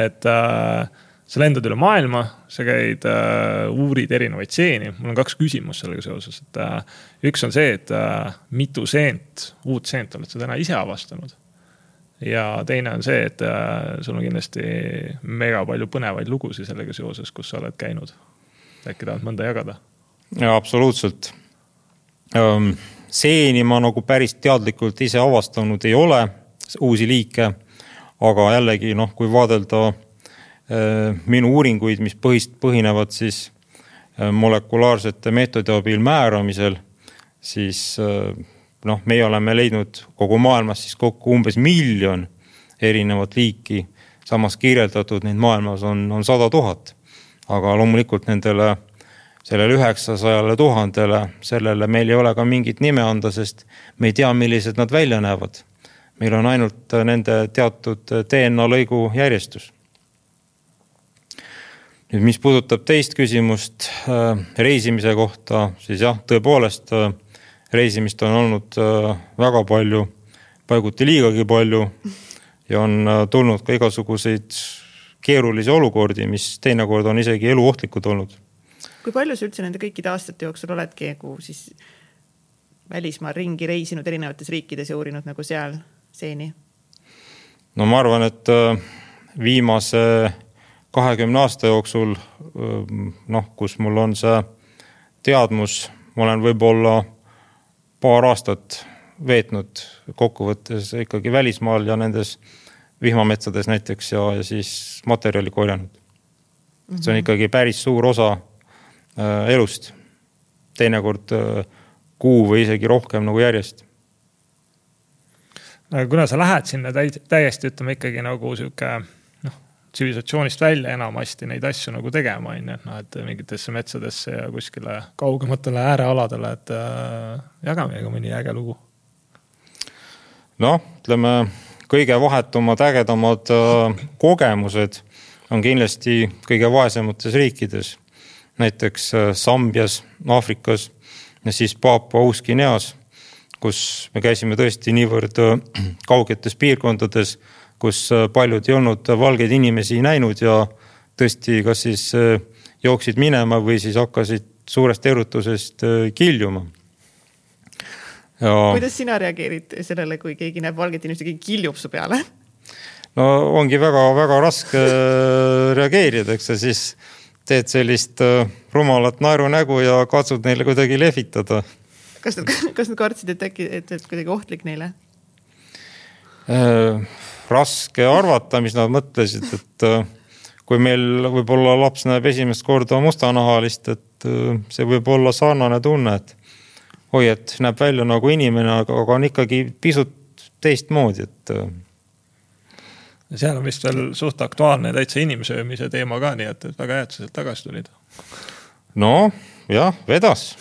et äh, sa lendad üle maailma, sa käid äh,, uurid erinevaid seeni. mul on kaks küsimust sellega seoses, et äh, üks on see, et äh, mitu seent, uut seent oled sa täna ise avastanud. Ja teine on see, et äh, sul on kindlasti mega palju põnevaid lugusid sellega seoses, kus sa oled käinud. äkki tahad mõnda jagada? jaa, absoluutselt ähm,. seeni ma nagu päris teadlikult ise avastanud ei ole, uusi liike. aga jällegi noh, kui vaadelda Äh, minu uuringuid, mis põhist, põhinevad siis äh, molekulaarsete meetodi abil määramisel, siis noh, meie oleme leidnud kogu maailmas siis kokku umbes miljon erinevat liiki. samas kirjeldatud neid maailmas on, on sada tuhat. aga loomulikult nendele, sellele üheksasajale tuhandele, sellele meil ei ole ka mingit nime anda, sest me ei tea, millised nad välja näevad. meil on ainult nende teatud DNA lõigu järjestus nüüd, mis puudutab teist küsimust äh, reisimise kohta, siis jah, tõepoolest äh, reisimist on olnud äh, väga palju, paiguti liigagi palju ja on tulnud ka igasuguseid keerulisi olukordi, mis teinekord on isegi eluohtlikud olnud. kui palju sa üldse nende kõikide aastate jooksul oledki nagu siis välismaal ringi reisinud erinevates riikides ja uurinud nagu seal seeni? no ma arvan, et viimase kahekümne aasta jooksul noh, kus mul on see teadmus, ma olen võib-olla paar aastat veetnud kokkuvõttes ikkagi välismaal ja nendes vihmametsades näiteks ja, ja siis materjali korjanud see on mhm. ikkagi päris suur osa äh, elust. teinekord äh, kuu või isegi rohkem nagu järjest. kuna sa lähed sinna täiesti ütleme ikkagi nagu sihuke tsivilisatsioonist välja enamasti neid asju nagu tegema, on ju, et noh, et mingitesse metsadesse ja kuskile kaugematele äärealadele, et äh, jaga meiega mõni äge lugu. noh, ütleme kõige vahetumad, ägedamad äh, kogemused on kindlasti kõige vaesemates riikides. näiteks äh, Sambias, Aafrikas ja siis Paapua Uus-Guineas, kus me käisime tõesti niivõrd äh, [CLEARS THROAT] kaugetes piirkondades kus äh, paljud ei olnud valgeid inimesi näinud ja tõesti, kas siis äh, jooksid minema või siis hakkasid suurest erutusest äh, kiljuma. Ja... kuidas sina reageerid sellele, kui keegi näeb valget inimest ja keegi kiljub su peale? no ongi väga-väga raske reageerida, eks sa siis teed sellist rumalat naerunägu ja katsud neile kuidagi lehvitada. kas nad, kas nad kartsid, et äkki, et, et kuidagi ohtlik neile äh,? Raske arvata, mis nad mõtlesid, et äh, kui meil võib-olla laps näeb esimest korda mustanahalist, et äh, see võib olla sarnane tunne, et oi, et näeb välja nagu inimene, aga, on ikkagi pisut teistmoodi, et. Äh. seal on vist veel suht aktuaalne täitsa inimsöömise teema ka, nii et, et väga hea, et sa sealt tagasi tulid. no jah, vedas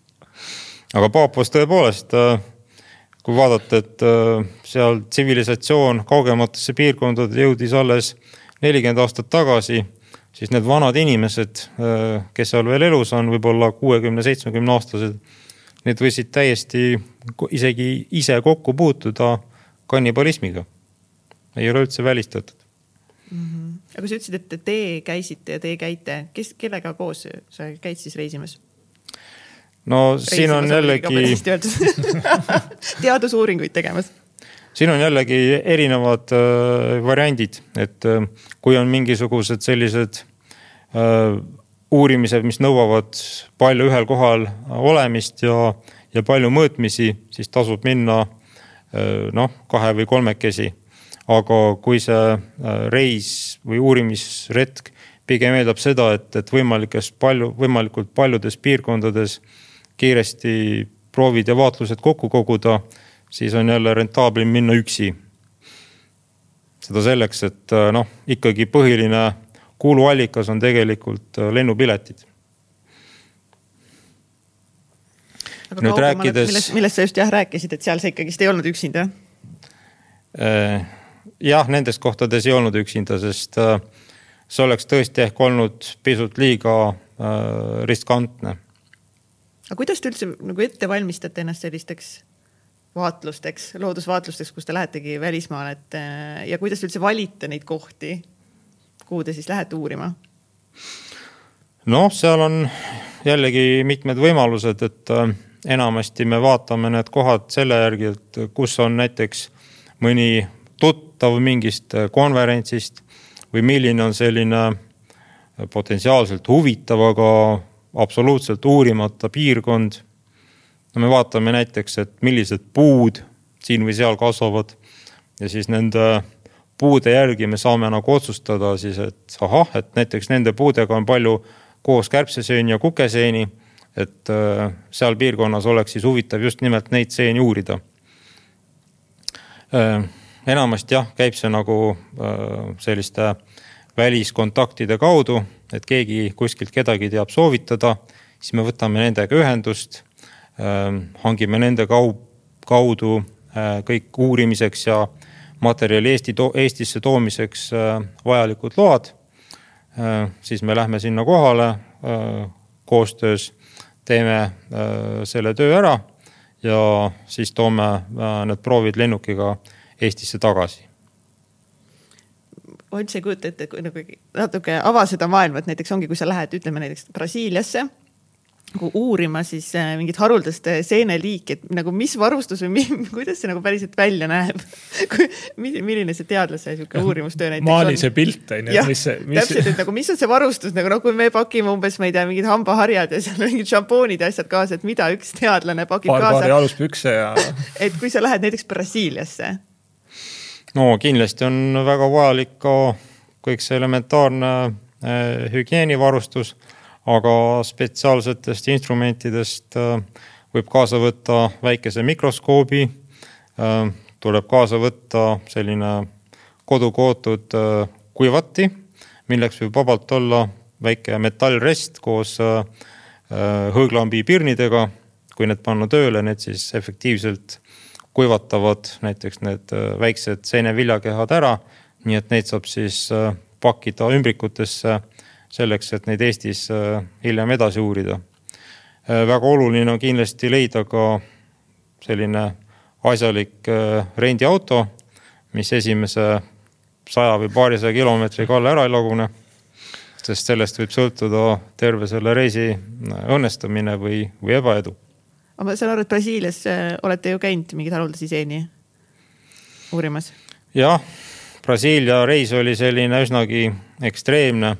[LAUGHS] aga Paapuas tõepoolest kui vaadata, et äh, seal tsivilisatsioon kaugematesse piirkondade jõudis alles nelikümmend aastat tagasi, siis need vanad inimesed, äh, kes seal veel elus on, võib-olla kuuekümne, seitsmekümne aastased, need võisid täiesti isegi ise kokku puutuda kannibalismiga. ei ole üldse välistatud mm. -hmm. aga sa ütlesid, et te käisite ja te käite, kes, kellega koos sa käid siis reisimas? No siin on jällegi [LAUGHS] teadusuuringuid tegemas. siin on jällegi erinevad äh, variandid, et äh, kui on mingisugused sellised äh, uurimised, mis nõuavad palju ühel kohal olemist ja, ja palju mõõtmisi, siis tasub minna äh, noh, kahe või kolmekesi. aga kui see äh, reis või uurimisretk pigem eeldab seda, et, et võimalikes palju, võimalikult paljudes piirkondades äh, kiiresti proovid ja vaatlused kokku koguda, siis on jälle rentaablim minna üksi. seda selleks, et äh, noh, ikkagi põhiline kuluallikas on tegelikult äh, lennupiletid. aga nüüd rääkides. millest, millest sa just jah rääkisid, et seal sa ikkagist ei olnud üksinda? Äh, jah, nendes kohtades ei olnud üksinda, sest see oleks tõesti ehk olnud pisut liiga riskantne aga kuidas te üldse nagu ette valmistate ennast sellisteks vaatlusteks, loodusvaatlusteks, kus te lähetegi välismaale, et äh, ja kuidas üldse valite neid kohti, kuhu te siis lähete uurima? noh, seal on jällegi mitmed võimalused, et äh, enamasti me vaatame need kohad selle järgi, et kus on näiteks mõni tuttav mingist konverentsist või milline on selline potentsiaalselt huvitav, aga absoluutselt uurimata piirkond. no me vaatame näiteks, et millised puud siin või seal kasvavad ja siis nende puude järgi me saame nagu otsustada siis, et ahah, et näiteks nende puudega on palju koos kärbseseeni ja kukeseeni. et äh, seal piirkonnas oleks siis huvitav just nimelt neid seeni uurida. Äh, enamasti jah, käib see nagu äh, selliste väliskontaktide kaudu, et keegi kuskilt kedagi teab soovitada, siis me võtame nendega ühendust, hangime nende kaup, kaudu kõik uurimiseks ja materjali Eesti, Eestisse toomiseks vajalikud load. siis me lähme sinna kohale koostöös, teeme selle töö ära ja siis toome need proovid lennukiga Eestisse tagasi ma üldse ei kujuta ette, kui nagu natuke ava seda maailma, et näiteks ongi, kui sa lähed, ütleme näiteks Brasiiliasse nagu uurima siis äh, mingit haruldast seeneliiki, et nagu mis varustus või mi, [LAUGHS] kuidas see nagu päriselt välja näeb [LAUGHS] milline see teadlase sihuke uurimustöö näiteks maali see pilt on ju, mis see mis.... täpselt, et nagu mis on see varustus nagu noh, kui me pakime umbes, ma ei tea, mingid hambaharjad ja seal [LAUGHS] mingid šampoonid ja asjad kaasa, et mida üks teadlane pakib paar, kaasa. paari aluspükse ja et kui sa lähed näiteks Brasiiliasse no kindlasti on väga vajalik ka kõik see elementaarne eh, hügieenivarustus, aga spetsiaalsetest instrumentidest eh, võib kaasa võtta väikese mikroskoobi. Eh, tuleb kaasa võtta selline kodukootud kuivati, milleks võib vabalt olla väike metallrest koos hõõglambi pirnidega. kui need panna tööle, need siis efektiivselt kuivatavad näiteks need äh, väiksed seeneviljakehad ära. nii et neid saab siis äh, pakkida ümbrikutesse selleks, et neid Eestis äh, hiljem edasi uurida. väga oluline on kindlasti leida ka selline asjalik rendiauto, mis esimese saja või paarisaja kilomeetriga alla ära ei lagune. sest sellest võib sõltuda terve selle reisi õnnestumine või, või ebaedu ma saan aru, et Brasiilias äh, olete ju käinud mingeid haruldasi seeni uurimas? jah, Brasiilia reis oli selline üsnagi ekstreemne.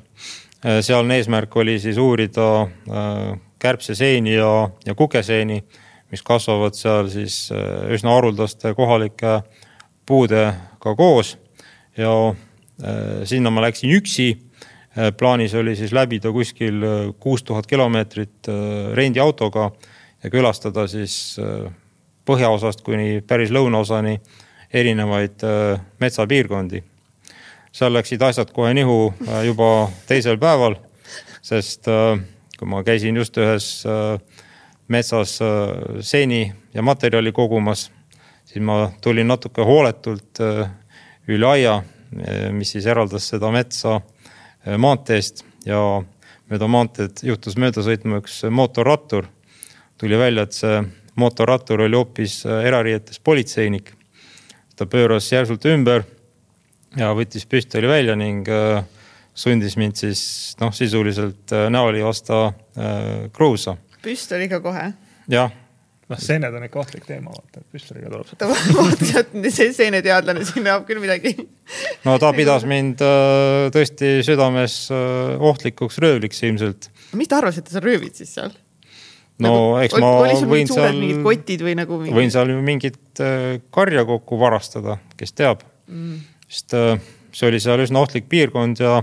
Äh, sealne eesmärk oli siis uurida äh, kärbseseeni ja, ja kukeseeni, mis kasvavad seal siis üsna haruldaste kohalike puudega koos. ja sinna ma läksin üksi. plaanis oli siis läbida kuskil kuus tuhat kilomeetrit rendiautoga ja külastada siis äh, põhjaosast kuni päris lõunaosani erinevaid äh, metsapiirkondi. seal läksid asjad kohe nihu äh, juba teisel päeval, sest kui ma käisin just ühes metsas seeni ja materjali kogumas, siis ma tulin natuke hooletult üle aia, mis siis eraldas seda metsa maanteest ja mööda maanteed juhtus mööda sõitma üks mootorrattur tuli välja, et see mootorrattur oli hoopis äh, erariietes politseinik. ta pööras järsult ümber ja võttis püstoli välja ning äh, sundis mind siis noh, sisuliselt äh, näoli vastu kruusa. püstoliga kohe? jah noh, seened on ikka ohtlik teema, vaata, et püstoliga tuleb seda. [LAUGHS] vaata sealt see seeneteadlane siin näeb küll midagi. no ta pidas mind tõesti südames ohtlikuks röövliks ilmselt. mis ta arvas, et sa röövid siis seal? No nagu, eks ma võin seal, mingid kotid või nagu mingi... võin seal mingit äh, karja kokku varastada, kes teab. Mm.. sest äh, see oli seal üsna ohtlik piirkond ja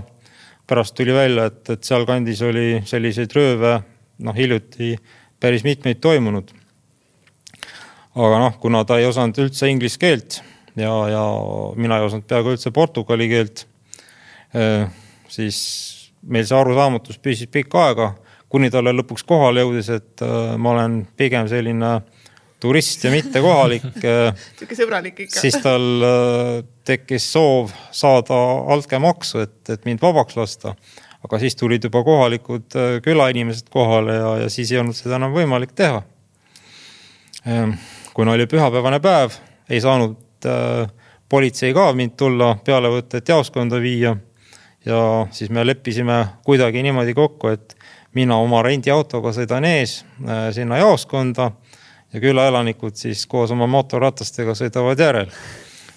pärast tuli välja, et, et sealkandis oli selliseid rööve noh, hiljuti päris mitmeid toimunud. aga noh, kuna ta ei osanud üldse inglise keelt ja, ja mina ei osanud peaaegu üldse portugali keelt, äh, siis meil see arusaamatus püsis pikka aega kuni talle lõpuks kohale jõudis, et äh, ma olen pigem selline turist ja mitte kohalik [LAUGHS] äh, sihuke sõbralik ikka. siis tal äh, tekkis soov saada altkäemaksu, et, et mind vabaks lasta. aga siis tulid juba kohalikud külainimesed kohale ja, ja siis ei olnud seda enam võimalik teha. Ähm, kuna oli pühapäevane päev, ei saanud politsei ka mind tulla pealevõtet jaoskonda viia. ja siis me leppisime kuidagi niimoodi kokku, et mina oma rendiautoga sõidan ees äh, sinna jaoskonda ja külaelanikud siis koos oma mootorratastega sõidavad järel.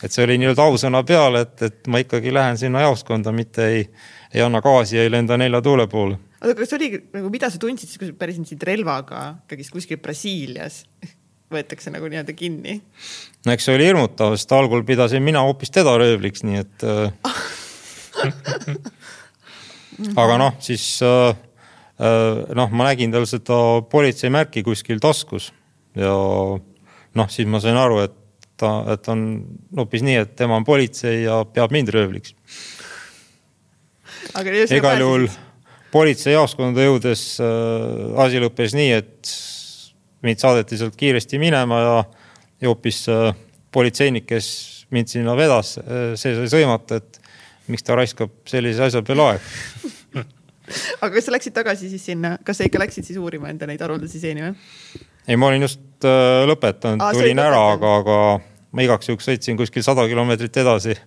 et see oli nii-öelda ausõna peale, et, et ma ikkagi lähen sinna jaoskonda, mitte ei, ei anna gaasi ja ei lenda nelja tuule poole. oota, kas oli nagu, mida sa tundsid siis, kui sa päriselt sind relvaga ikkagist kuskil Brasiilias [LAUGHS] võetakse nagu nii-öelda kinni? no eks see oli hirmutav, sest algul pidasin mina hoopis teda röövliks, nii et äh, [LAUGHS] [LAUGHS] aga noh, siis Äh, noh, ma nägin tal seda politseimärki kuskil taskus ja noh, siis ma sain aru, et ta, et on hoopis nii, et tema on politsei ja peab mind röövliks. igal juhul politseijaoskonda jõudes äh, asi lõppes nii, et mind saadeti sealt kiiresti minema ja, ja hoopis äh, politseinik, kes mind sinna vedas, äh, see sai sõimata, et miks ta raiskab sellise asja peale aega [LAUGHS] [LAUGHS] aga kas sa läksid tagasi siis sinna, kas sa ikka läksid siis uurima enda neid haruldasi seeni või? ei, ma olin just äh, lõpetanud, tulin ära, aga, aga ma igaks juhuks sõitsin kuskil sada kilomeetrit edasi.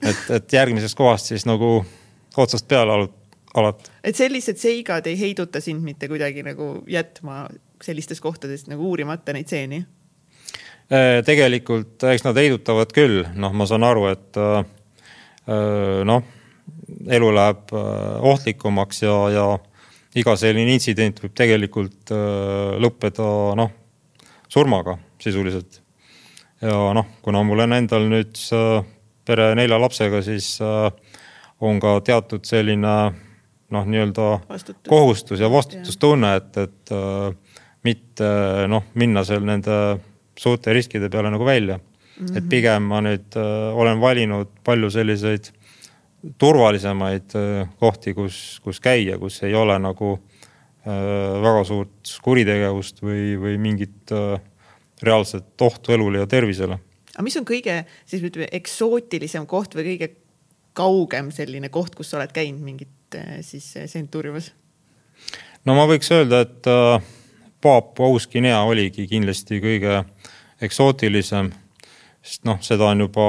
et, et järgmisest kohast siis nagu otsast peale alati. et sellised seigad ei heiduta sind mitte kuidagi nagu jätma sellistes kohtades nagu uurimata neid seeni? Äh, tegelikult eks nad heidutavad küll, noh, ma saan aru, et äh, äh noh, elu läheb äh, ohtlikumaks ja, ja iga selline intsident võib tegelikult äh, lõppeda noh, surmaga sisuliselt. ja noh, kuna mul on endal nüüd äh, pere nelja lapsega, siis on ka teatud selline noh, nii-öelda kohustus ja vastutustunne, et, et mitte noh, minna seal nende suurte riskide peale nagu välja mm. -hmm. et pigem ma nüüd olen valinud palju selliseid turvalisemaid äh, kohti, kus, kus käia, kus ei ole nagu äh, väga suurt kuritegevust või, või mingit äh, reaalset ohtu elule ja tervisele. aga mis on kõige siis ütleme eksootilisem koht või kõige kaugem selline koht, kus sa oled käinud mingit siis seentuuriumas? no ma võiks öelda, et Paapua Uus-Guinea oligi kindlasti kõige eksootilisem, sest noh, seda on juba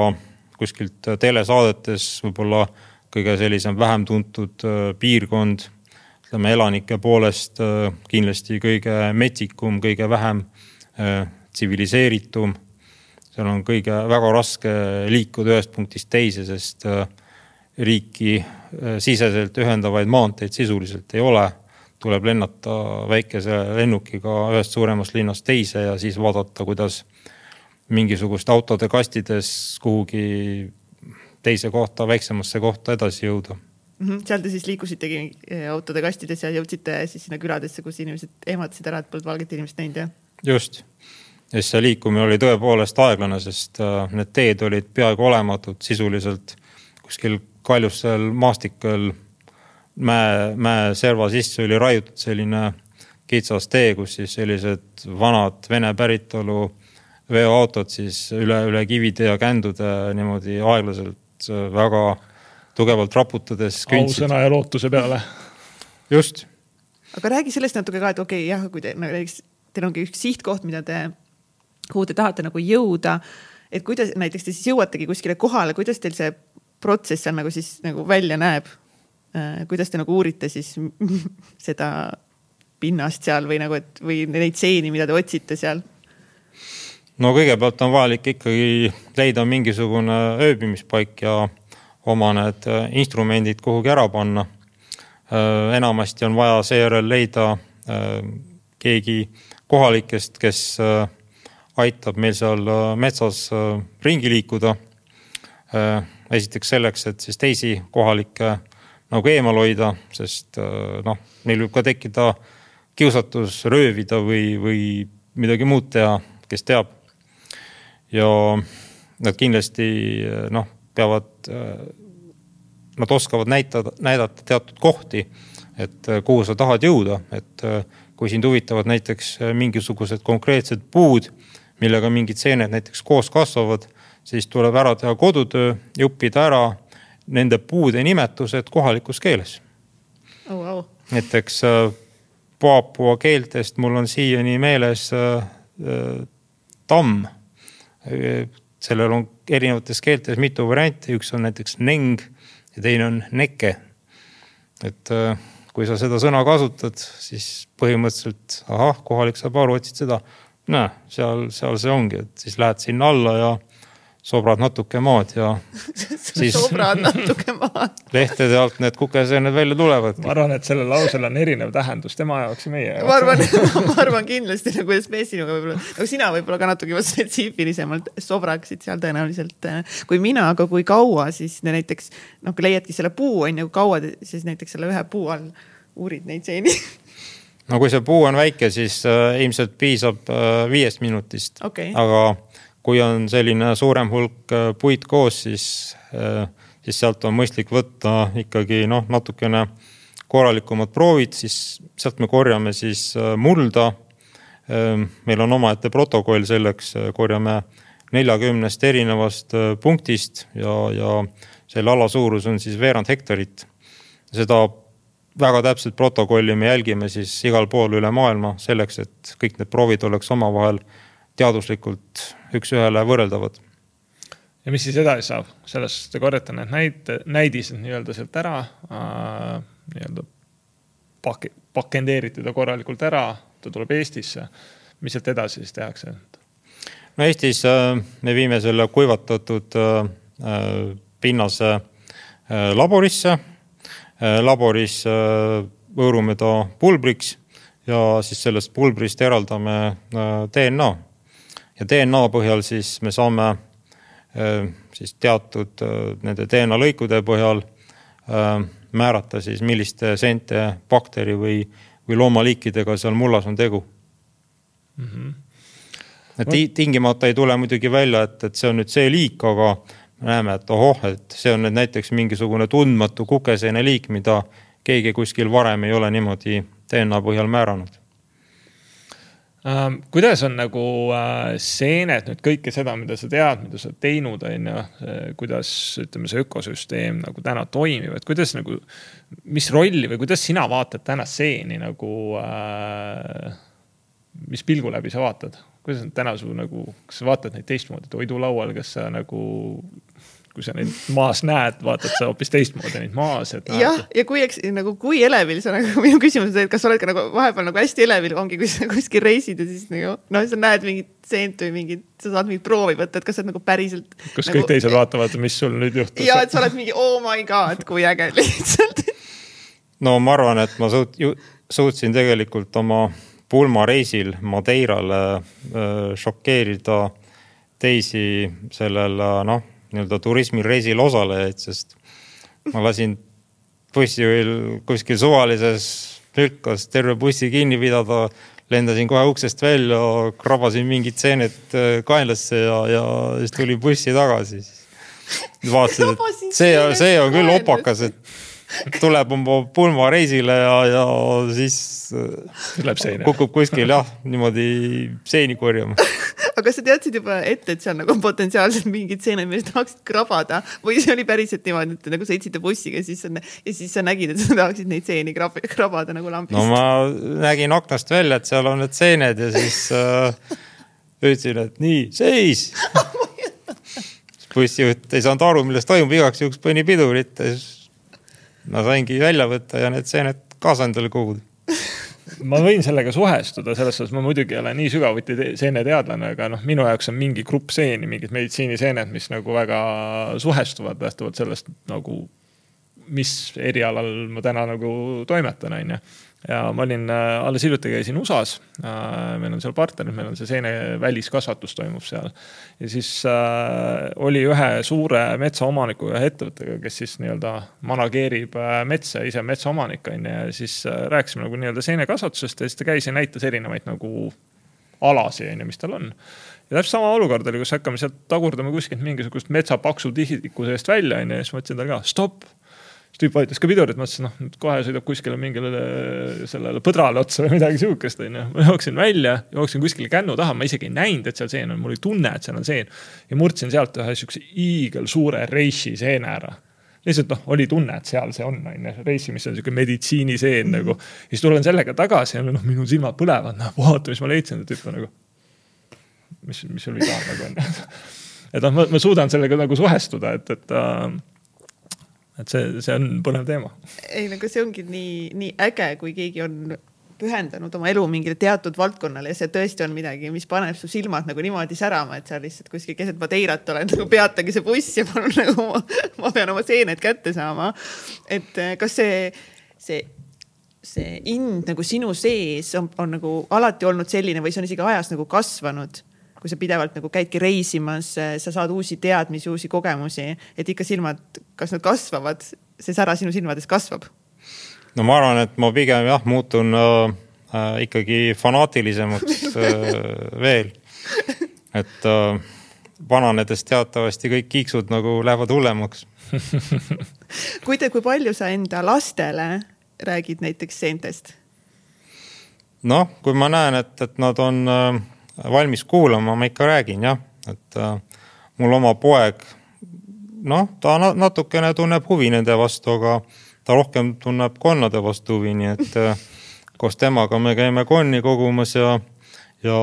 kuskilt telesaadetes võib-olla kõige sellisem vähem tuntud äh, piirkond. ütleme elanike poolest äh, kindlasti kõige metsikum, kõige vähem äh, tsiviliseeritum. seal on kõige, väga raske liikuda ühest punktist teise, sest riiki siseselt ühendavaid maanteid sisuliselt ei ole. tuleb lennata väikese lennukiga ühest suuremast linnast teise ja siis vaadata, kuidas mingisugust autode kastides kuhugi teise kohta, väiksemasse kohta edasi jõuda mm. -hmm. seal te siis liikusitegi eh, autode kastides ja jõudsite siis sinna küladesse, kus inimesed ehmatasid ära, et polnud valget inimest näinud, jah? just, ja siis see liikumine oli tõepoolest aeglane, sest äh, need teed olid peaaegu olematud sisuliselt kuskil kaljustel maastikel mäe, mäeserva sisse oli raiutud selline kitsas tee, kus siis sellised vanad Vene päritolu veoautod siis üle, üle kivide ja kändude niimoodi aeglaselt väga tugevalt raputades. ausõna ja lootuse peale. just. aga räägi sellest natuke ka, et okei okay,, jah, kui te nagu näiteks, teil ongi üks sihtkoht, mida te, kuhu te tahate nagu jõuda. et kuidas näiteks te siis jõuategi kuskile kohale, kuidas teil see protsess seal nagu siis nagu välja näeb? Äh, kuidas te nagu uurite siis [LAUGHS] seda pinnast seal või nagu, et või neid seeni, mida te otsite seal? No kõigepealt on vajalik ikkagi leida mingisugune ööbimispaik ja oma need äh, instrumendid kuhugi ära panna. Äh, enamasti on vaja seejärel leida äh, keegi kohalikest, kes aitab meil seal metsas ringi liikuda. esiteks selleks, et siis teisi kohalikke nagu eemal hoida, sest noh, neil võib ka tekkida kiusatus röövida või, või midagi muud teha, kes teab ja nad kindlasti noh, peavad, nad oskavad näitada, näidata teatud kohti, et kuhu sa tahad jõuda, et kui sind huvitavad näiteks mingisugused konkreetsed puud, millega mingid seened näiteks koos kasvavad, siis tuleb ära teha kodutöö ja õppida ära nende puude nimetused kohalikus keeles oh,. Wow. näiteks Paapua keeltest mul on siiani meeles äh, äh, tamm sellel on erinevates keeltes mitu varianti, üks on näiteks neng ja teine on neke. et äh, kui sa seda sõna kasutad, siis põhimõtteliselt ahah, kohalik saab aru, otsid seda. näe, seal, seal see ongi, et siis lähed sinna alla ja sobrad natuke maad ja [LAUGHS] siis sobrad natuke maad lehtede alt need kukeseened välja tulevad. ma arvan, et sellel lausel on erinev tähendus tema jaoks ja meie jaoks. ma arvan, [LAUGHS] ma arvan kindlasti nagu Spesinuga võib-olla, nagu sina võib-olla ka natuke juba spetsiifilisemalt sobraksid seal tõenäoliselt äh, kui mina, aga kui kaua siis näiteks noh, kui leiadki selle puu on ju, kaua siis näiteks selle ühe puu all uurid neid seeni no kui see puu on väike, siis äh, ilmselt piisab äh, viiest minutist okay.. aga kui on selline suurem hulk puid koos, siis, siis sealt on mõistlik võtta ikkagi noh, natukene korralikumad proovid, siis sealt me korjame siis mulda. meil on omaette protokoll selleks, korjame neljakümnest erinevast punktist ja, ja selle ala suurus on siis veerand hektarit. seda väga täpset protokolli me jälgime siis igal pool üle maailma selleks, et kõik need proovid oleks omavahel teaduslikult üks-ühele võrreldavad. ja mis siis edasi saab, sellest te korjate need näite, näidised nii-öelda sealt ära äh,, nii-öelda pak-, pakendeerite ta korralikult ära, ta tuleb Eestisse. mis sealt edasi siis tehakse? no Eestis äh, me viime selle kuivatatud äh, äh pinnase äh, laborisse Äh, laboris äh, võõrume ta pulbriks ja siis sellest pulbrist eraldame äh, DNA. Ja DNA põhjal siis me saame siis teatud nende DNA lõikude põhjal määrata siis, milliste seente, bakteri või, või loomaliikidega seal mullas on tegu mm. -hmm. et tingimata ei tule muidugi välja, et, et see on nüüd see liik, aga näeme, et ohoh, et see on nüüd näiteks mingisugune tundmatu kukeseene liik, mida keegi kuskil varem ei ole niimoodi DNA põhjal määranud ähm,. kuidas on nagu äh, seened nüüd kõike seda, mida sa tead, mida sa oled teinud, on ju, kuidas ütleme, see ökosüsteem nagu täna toimib, et kuidas nagu, mis rolli või kuidas sina vaatad täna seeni nagu äh,, mis pilgu läbi sa vaatad? kuidas on täna su nagu, kas sa vaatad neid teistmoodi toidulaual, kas sa nagu kui sa neid maas näed, vaatad sa hoopis teistmoodi neid maas, et. jah, ja kui, eks nagu, kui elevil sa nagu, [LAUGHS] minu küsimus on see, et kas sa oled ka nagu vahepeal nagu hästi elevil, ongi, kui sa [LAUGHS] kuskil reisid ja siis nagu noh, sa näed mingit seent või mingit, sa saad mingit proovi võtta, et kas sa nagu päriselt. kus nagu, kõik teised vaatavad, mis sul nüüd juhtus. ja, et sa oled mingi oh my god, kui äge [LAUGHS] lihtsalt. no ma arvan, et ma suut-, suutsin tegelikult oma pulmareisil Madeirale äh, šokeerida teisi sellel noh nii-öelda turismireisil osalejaid, sest ma lasin bussijuhil kuskil suvalises lükkas terve bussi kinni pidada, lendasin kohe uksest välja, krabasin mingid seened äh, kaenlasse ja, ja siis tulin bussi tagasi. vaatasin, et see, see on küll opakas, et tuleb oma pulmareisile ja, ja siis äh, kukub kuskil jah, niimoodi seeni korjama. [LAUGHS] Aga kas sa teadsid juba ette, et seal nagu potentsiaalselt mingid seened, millest tahaksid krabada? Või see oli päriselt niimoodi, et nagu sõitsite bussiga ja siis sa, ja siis sa nägid, et sa [LAUGHS] tahaksid neid seeni krab, krabada nagu lambist? no ma nägin aknast välja, et seal on need seened ja siis äh, ütlesin, et nii, seis! [LAUGHS] Bussijuht ei saanud aru, millest toimub, igaks juhuks pani pidurit ja siis ma saingi välja võtta ja need seened kaasa endale koguda. [LAUGHS] Ma võin sellega suhestuda, selles suhtes ma muidugi ei ole nii sügavuti seeneteadlane, aga noh, minu jaoks on mingi grupp seeni, mingid meditsiiniseened, mis nagu väga suhestuvad lähtuvalt sellest nagu, mis erialal ma täna nagu toimetan, on ju ja ma olin, äh, alles hiljuti käisin USA-s. Äh, meil on seal partnerid, meil on see seene väliskasvatus toimub seal. ja siis äh, oli ühe suure metsaomaniku ühe ettevõttega, kes siis nii-öelda manageerib äh, metsa, ise metsaomanik on ju, ja siis äh, rääkisime nagu nii-öelda seenekasvatusest ja siis ta käis ja näitas erinevaid nagu alasi on ju, mis tal on ja täpselt sama olukord oli, kus hakkame sealt tagurdama kuskilt mingisugust metsa paksu tihiku seest välja, onju, ja siis ma ütlesin talle ka stopp siis tüüp vajutas ka pidurit, ma ütlesin, noh, kohe sõidab kuskile mingile sellele põdrale otsa või midagi sihukest, onju. ma jooksin välja, jooksin kuskile kännu taha, ma isegi ei näinud, et seal seen on, mul oli tunne, et seal on seen. ja murdsin sealt ühe sihukese hiigelsuure reishi seene ära lihtsalt noh, oli tunne, et seal see on, on ju, reisi, mis on sihuke meditsiiniseen mm -hmm. nagu. ja siis tulen sellega tagasi ja noh, minu silmad põlevad, noh vaata, mis ma leidsin, et on nagu. mis, mis sul viga nagu on [LAUGHS] et noh, ma, ma suudan sellega nagu suhestuda, et, et äh, et see, see on põnev teema. ei, no aga see ongi nii, nii äge, kui keegi on pühendanud oma elu mingile teatud valdkonnale ja see tõesti on midagi, mis paneb su silmad nagu niimoodi särama, et sa lihtsalt kuskil keset Madeirat oled, nagu peatage see buss ja palun nagu ma, ma pean oma seened kätte saama. et eh, kas see, see, see ind nagu sinu sees on, on nagu alati olnud selline või see on isegi ajas nagu kasvanud? Kui sa pidevalt nagu käidki reisimas, sa saad uusi teadmisi, uusi kogemusi, et ikka silmad, kas nad kasvavad, see sära sinu silmades kasvab? no ma arvan, et ma pigem jah, muutun äh, äh ikkagi fanaatilisemaks [LAUGHS] äh, veel. et äh, vananedes teatavasti kõik kiiksud nagu lähevad hullemaks. [LAUGHS] kui te, kui palju sa enda lastele räägid näiteks seentest? noh, kui ma näen, et, et nad on äh, valmis kuulama, ma ikka räägin jah, et äh, mul oma poeg, noh, ta natukene tunneb huvi nende vastu, aga ta rohkem tunneb konnade vastu huvi, nii et äh, koos temaga me käime konni kogumas ja ja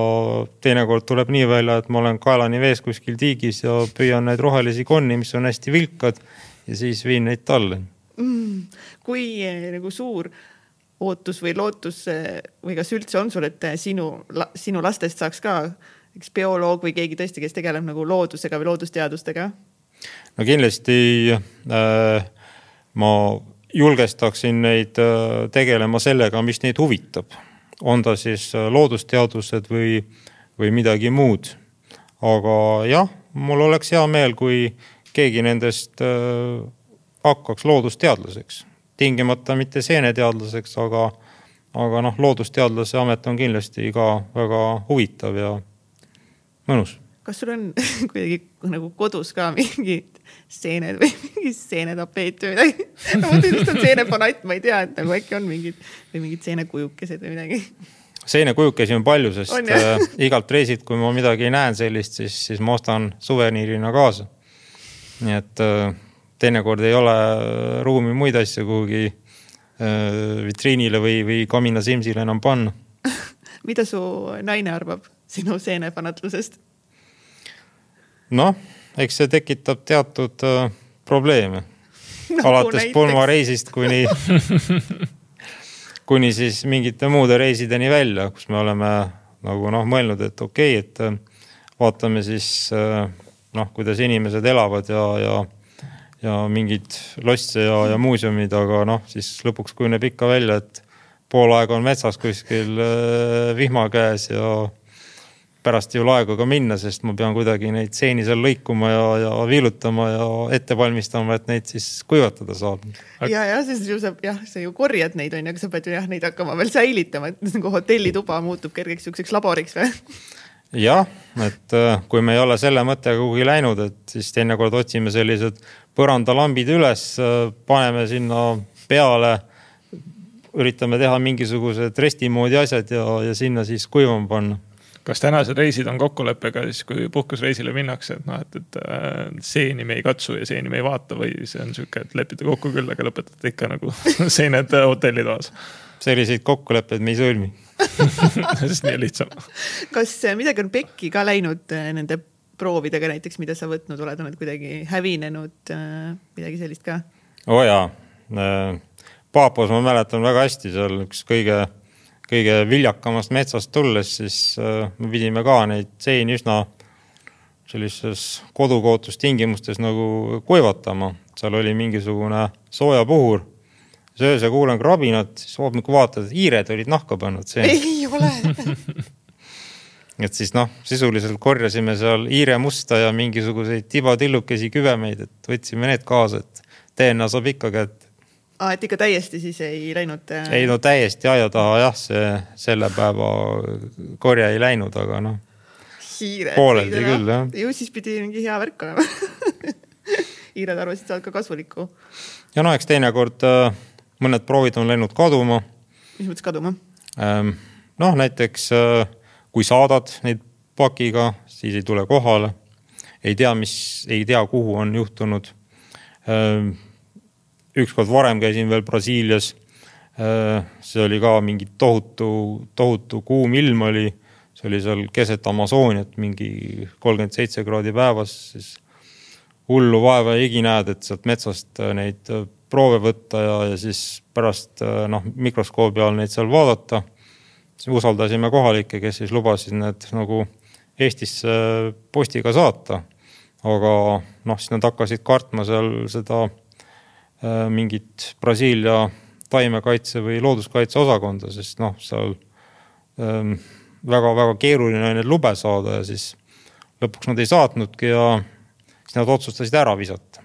teinekord tuleb nii välja, et ma olen kaelani vees kuskil tiigis ja püüan neid rohelisi konni, mis on hästi vilkad ja siis viin neid talle mm,. kui nagu suur ootus või lootus eh, või kas üldse on sul, et eh, sinu, sinu lastest saaks ka üks bioloog või keegi tõesti, kes tegeleb nagu loodusega või loodusteadustega? no kindlasti äh, ma julgestaksin neid äh, tegelema sellega, mis neid huvitab on ta siis loodusteadused või, või midagi muud. aga jah, mul oleks hea meel, kui keegi nendest äh, hakkaks loodusteadlaseks, tingimata mitte seeneteadlaseks, aga, aga noh, loodusteadlase amet on kindlasti ka väga huvitav ja mõnus. kas sul on [LAUGHS] kuidagi nagu kodus ka mingid seened või [LAUGHS] mingi seenetapeet või midagi. [LAUGHS] no ma lihtsalt seenefanatt, ma ei tea, et nagu äkki on mingid või mingid seenekujukesed või midagi. seenekujukesi on palju, sest on, äh, igalt reisilt, kui ma midagi näen sellist, siis, siis ma ostan suveniirina kaasa. nii et äh, teinekord ei ole ruumi muid asju kuhugi äh, vitriinile või, või kaminasimsile enam panna [LAUGHS] mida su naine arvab sinu seenefanatlusest? noh eks see tekitab teatud äh, probleeme [LAUGHS] no,. alates pulmareisist kuni [LAUGHS] kuni siis mingite muude reisideni välja, kus me oleme nagu noh, mõelnud, et okei okay,, et äh, vaatame siis äh, noh, kuidas inimesed elavad ja, ja ja mingeid losse ja, ja muuseumid, aga noh, siis lõpuks kujuneb ikka välja, et pool aega on metsas kuskil äh, vihma käes ja pärast ei ole aega ka minna, sest ma pean kuidagi neid seeni seal lõikuma ja, ja viilutama ja ette valmistama, et neid siis kuivatada saab. ja, ja siis ju sa jah, sa ju korjad neid on ju, aga sa pead ju jah, neid hakkama veel säilitama, et nagu hotellituba muutub kergeks siukseks laboriks või? [LAUGHS] jah, et äh, kui me ei ole selle mõttega kuhugi läinud, et siis teinekord otsime sellised põrandalambid üles, äh, paneme sinna peale üritame teha mingisugused resti moodi asjad ja, ja sinna siis kuivama panna kas tänased reisid on kokkuleppega siis, kui puhkusreisile minnakse, et noh, et, et äh, seeni me ei katsu ja seeni me ei vaata või see on sihuke, et lepite kokku küll, aga lõpetate ikka nagu [LAUGHS] seened hotellitoas? selliseid kokkuleppeid me ei sõlmi [LAUGHS] sest nii on lihtsam. kas midagi on pekki ka läinud äh, nende proovidega näiteks, mida sa võtnud oled, oled kuidagi hävinenud, äh, midagi sellist ka? oo oh jaa, Paapos ma mäletan väga hästi seal üks kõige kõige viljakamast metsast tulles, siis äh, me pidime ka neid seeni üsna sellises kodukootustingimustes nagu kuivatama. seal oli mingisugune soojapuhur. Siis öösel kuulen krabinat, siis hommikul vaatad, et hiired olid nahka pannud seeni. ei ole [LAUGHS] et siis noh, sisuliselt korjasime seal hiiremusta ja mingisuguseid tibatillukesi kübemeid, et võtsime need kaasa, et DNA saab ikka kätte aa, et ikka täiesti siis ei läinud äh...? ei no täiesti aia taha jah, see selle päeva korje ei läinud, aga noh. pooleldi küll jah. ju siis pidi mingi hea värk olema [LAUGHS] hiired arvasid, sa oled ka kasulikku. ja no eks teinekord äh, mõned proovid on läinud kaduma. mis mõttes kaduma ähm,? noh, näiteks äh, kui saadad neid pakiga, siis ei tule kohale. ei tea, mis, ei tea, kuhu on juhtunud ähm, ükskord varem käisin veel Brasiilias. Äh, see oli ka mingi tohutu, tohutu kuum ilm oli, see oli seal keset Amazoniat, mingi kolmkümmend seitse kraadi päevas, siis hullu vaeva ja higi näed, et sealt metsast äh, neid proove võtta ja, ja siis pärast noh, mikroskoobi all neid seal vaadata. usaldasime kohalikke, kes siis lubasid need nagu Eestisse postiga saata. aga noh, siis nad hakkasid kartma seal seda Äh, mingit Brasiilia taimekaitse või looduskaitse osakonda, sest noh, seal väga-väga ähm, keeruline on neid lube saada ja siis lõpuks nad ei saatnudki ja siis nad otsustasid ära visata.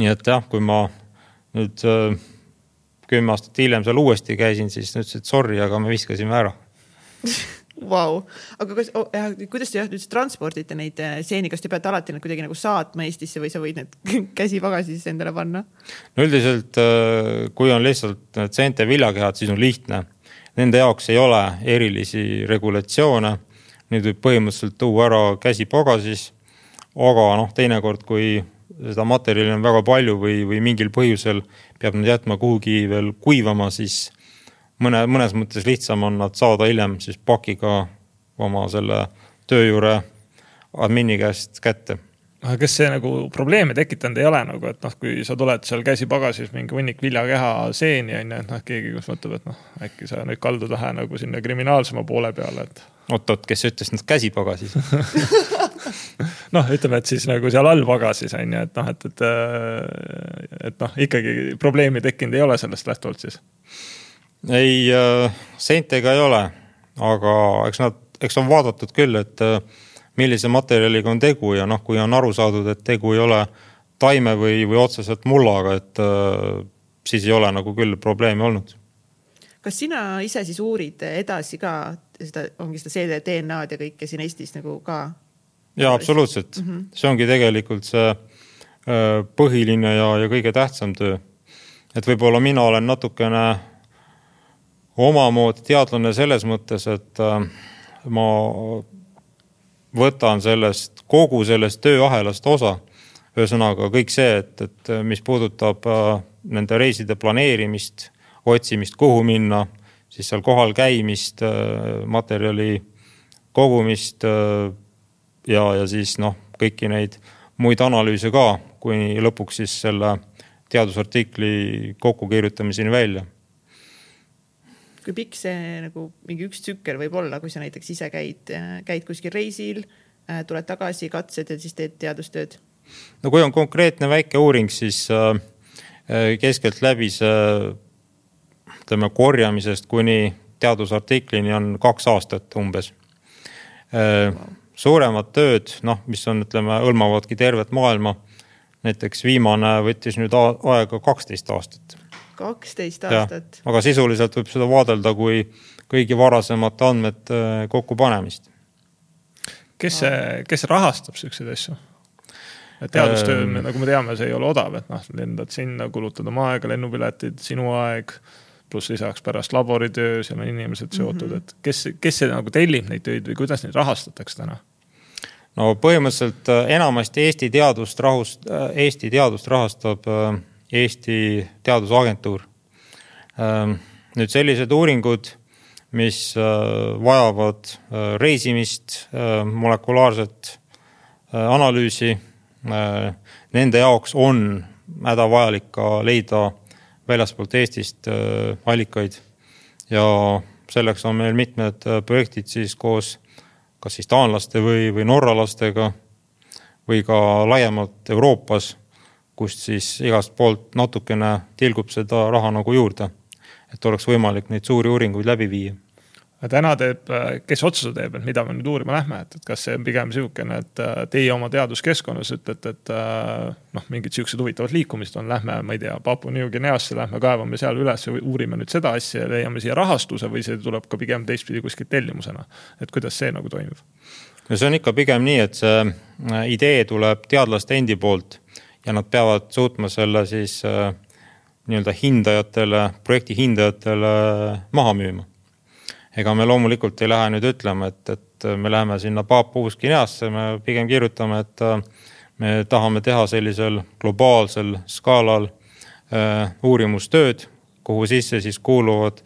Nii et jah, kui ma nüüd äh, kümme aastat hiljem seal uuesti käisin, siis nad ütlesid sorry, aga me viskasime ära [LAUGHS] Vau, aga kas oh,, kuidas te jah üldse transpordite neid äh, seeni, kas te peate alati need kuidagi nagu saatma Eestisse või sa võid need [LAUGHS] käsipagasis endale panna? no üldiselt, äh, kui on lihtsalt need seente viljakehad, siis on lihtne. Nende jaoks ei ole erilisi regulatsioone. Neid võib põhimõtteliselt tuua ära käsipagasis. aga noh, teinekord, kui seda materjali on väga palju või, või mingil põhjusel peab nad jätma kuhugi veel kuivama, siis mõne, mõnes mõttes lihtsam on nad saada hiljem siis pakiga oma selle töö juurde admini käest kätte aga kas see nagu probleeme tekitanud ei ole nagu, et noh, kui sa tuled seal käsipagasis mingi hunnik viljakeha seeni on ju, et noh, keegi kus mõtleb, et noh, äkki sa nüüd kaldud vähe nagu sinna kriminaalsema poole peale, et. oot-oot, kes ütles nüüd käsipagasis [LAUGHS] [LAUGHS] noh, ütleme, et siis nagu seal all pagasis on ju, et noh, et, et, et noh, ikkagi probleemi tekkinud ei ole sellest lähtuvalt siis ei, äh, seintega ei ole, aga eks nad, eks on vaadatud küll, et äh, millise materjaliga on tegu ja noh, kui on aru saadud, et tegu ei ole taime või, või otseselt mullaga, et äh, siis ei ole nagu küll probleemi olnud. kas sina ise siis uurid edasi ka seda, ongi seda CD DNA-d ja kõike siin Eestis nagu ka? Ja absoluutselt mm, -hmm. see ongi tegelikult see põhiline ja, ja kõige tähtsam töö. et võib-olla mina olen natukene omamoodi teadlane selles mõttes, et äh, ma võtan sellest, kogu sellest tööahelast osa. ühesõnaga kõik see, et, et mis puudutab äh, nende reiside planeerimist, otsimist, kuhu minna, siis seal kohal käimist, äh, materjali kogumist ja, ja siis noh, kõiki neid muid analüüse ka, kuni lõpuks siis selle teadusartikli kokkukirjutamiseni välja. Kui pikk see nagu mingi üks tsükkel võib olla, kui sa näiteks ise käid, käid kuskil reisil, äh, tuled tagasi, katsed ja siis teed teadustööd? no kui on konkreetne väike uuring, siis äh, äh, keskeltläbi see ütleme korjamisest kuni teadusartiklini on kaks aastat umbes. Wow.. Suuremad tööd, noh, mis on, ütleme, hõlmavadki tervet maailma. näiteks viimane võttis nüüd aega kaksteist aastat kaksteist aastat. aga sisuliselt võib seda vaadelda kui kõigi varasemate andmete äh, kokkupanemist. kes see, kes rahastab siukseid asju? teadustöö ähm,, nagu me teame, see ei ole odav, et noh, lendad sinna, kulutad oma aega, lennupiletid, sinu aeg pluss lisaks pärast laboritöö, seal on inimesed seotud mm, -hmm. et kes, kes see nagu tellib neid töid või kuidas neid rahastatakse täna? no põhimõtteliselt äh, enamasti Eesti teadust rahust, äh, Eesti teadust rahastab Eesti Teadusagentuur. Ähm, nüüd sellised uuringud, mis äh, vajavad äh, reisimist, äh, molekulaarset analüüsi, nende jaoks on hädavajalik ka leida väljaspoolt Eestist allikaid. ja selleks on meil mitmed projektid siis koos kas siis taanlaste või, või norralastega või ka laiemalt Euroopas kust siis igast poolt natukene tilgub seda raha nagu juurde. et oleks võimalik neid suuri uuringuid läbi viia. Täna teeb, kes otsuse teeb, et mida me nüüd uurima lähme, et, et kas see on pigem sihukene, et äh, teie oma teaduskeskkonnas ütlete, et äh, noh, mingid siuksed huvitavad liikumised on, lähme, ma ei tea, Papua New Guineasse, lähme kaevame seal üles, uurime nüüd seda asja ja leiame siia rahastuse või see tuleb ka pigem teistpidi kuskilt tellimusena. et kuidas see nagu toimub? no see on ikka pigem nii, et see äh, idee tuleb teadlaste endi poolt ja nad peavad suutma selle siis nii-öelda hindajatele, projekti hindajatele maha müüma. Ega me loomulikult ei lähe nüüd ütlema, et, et me läheme sinna Papua-Uus-Guineasse, me pigem kirjutame, et äh, me tahame teha sellisel globaalsel skaalal äh, uurimustööd, kuhu sisse siis kuuluvad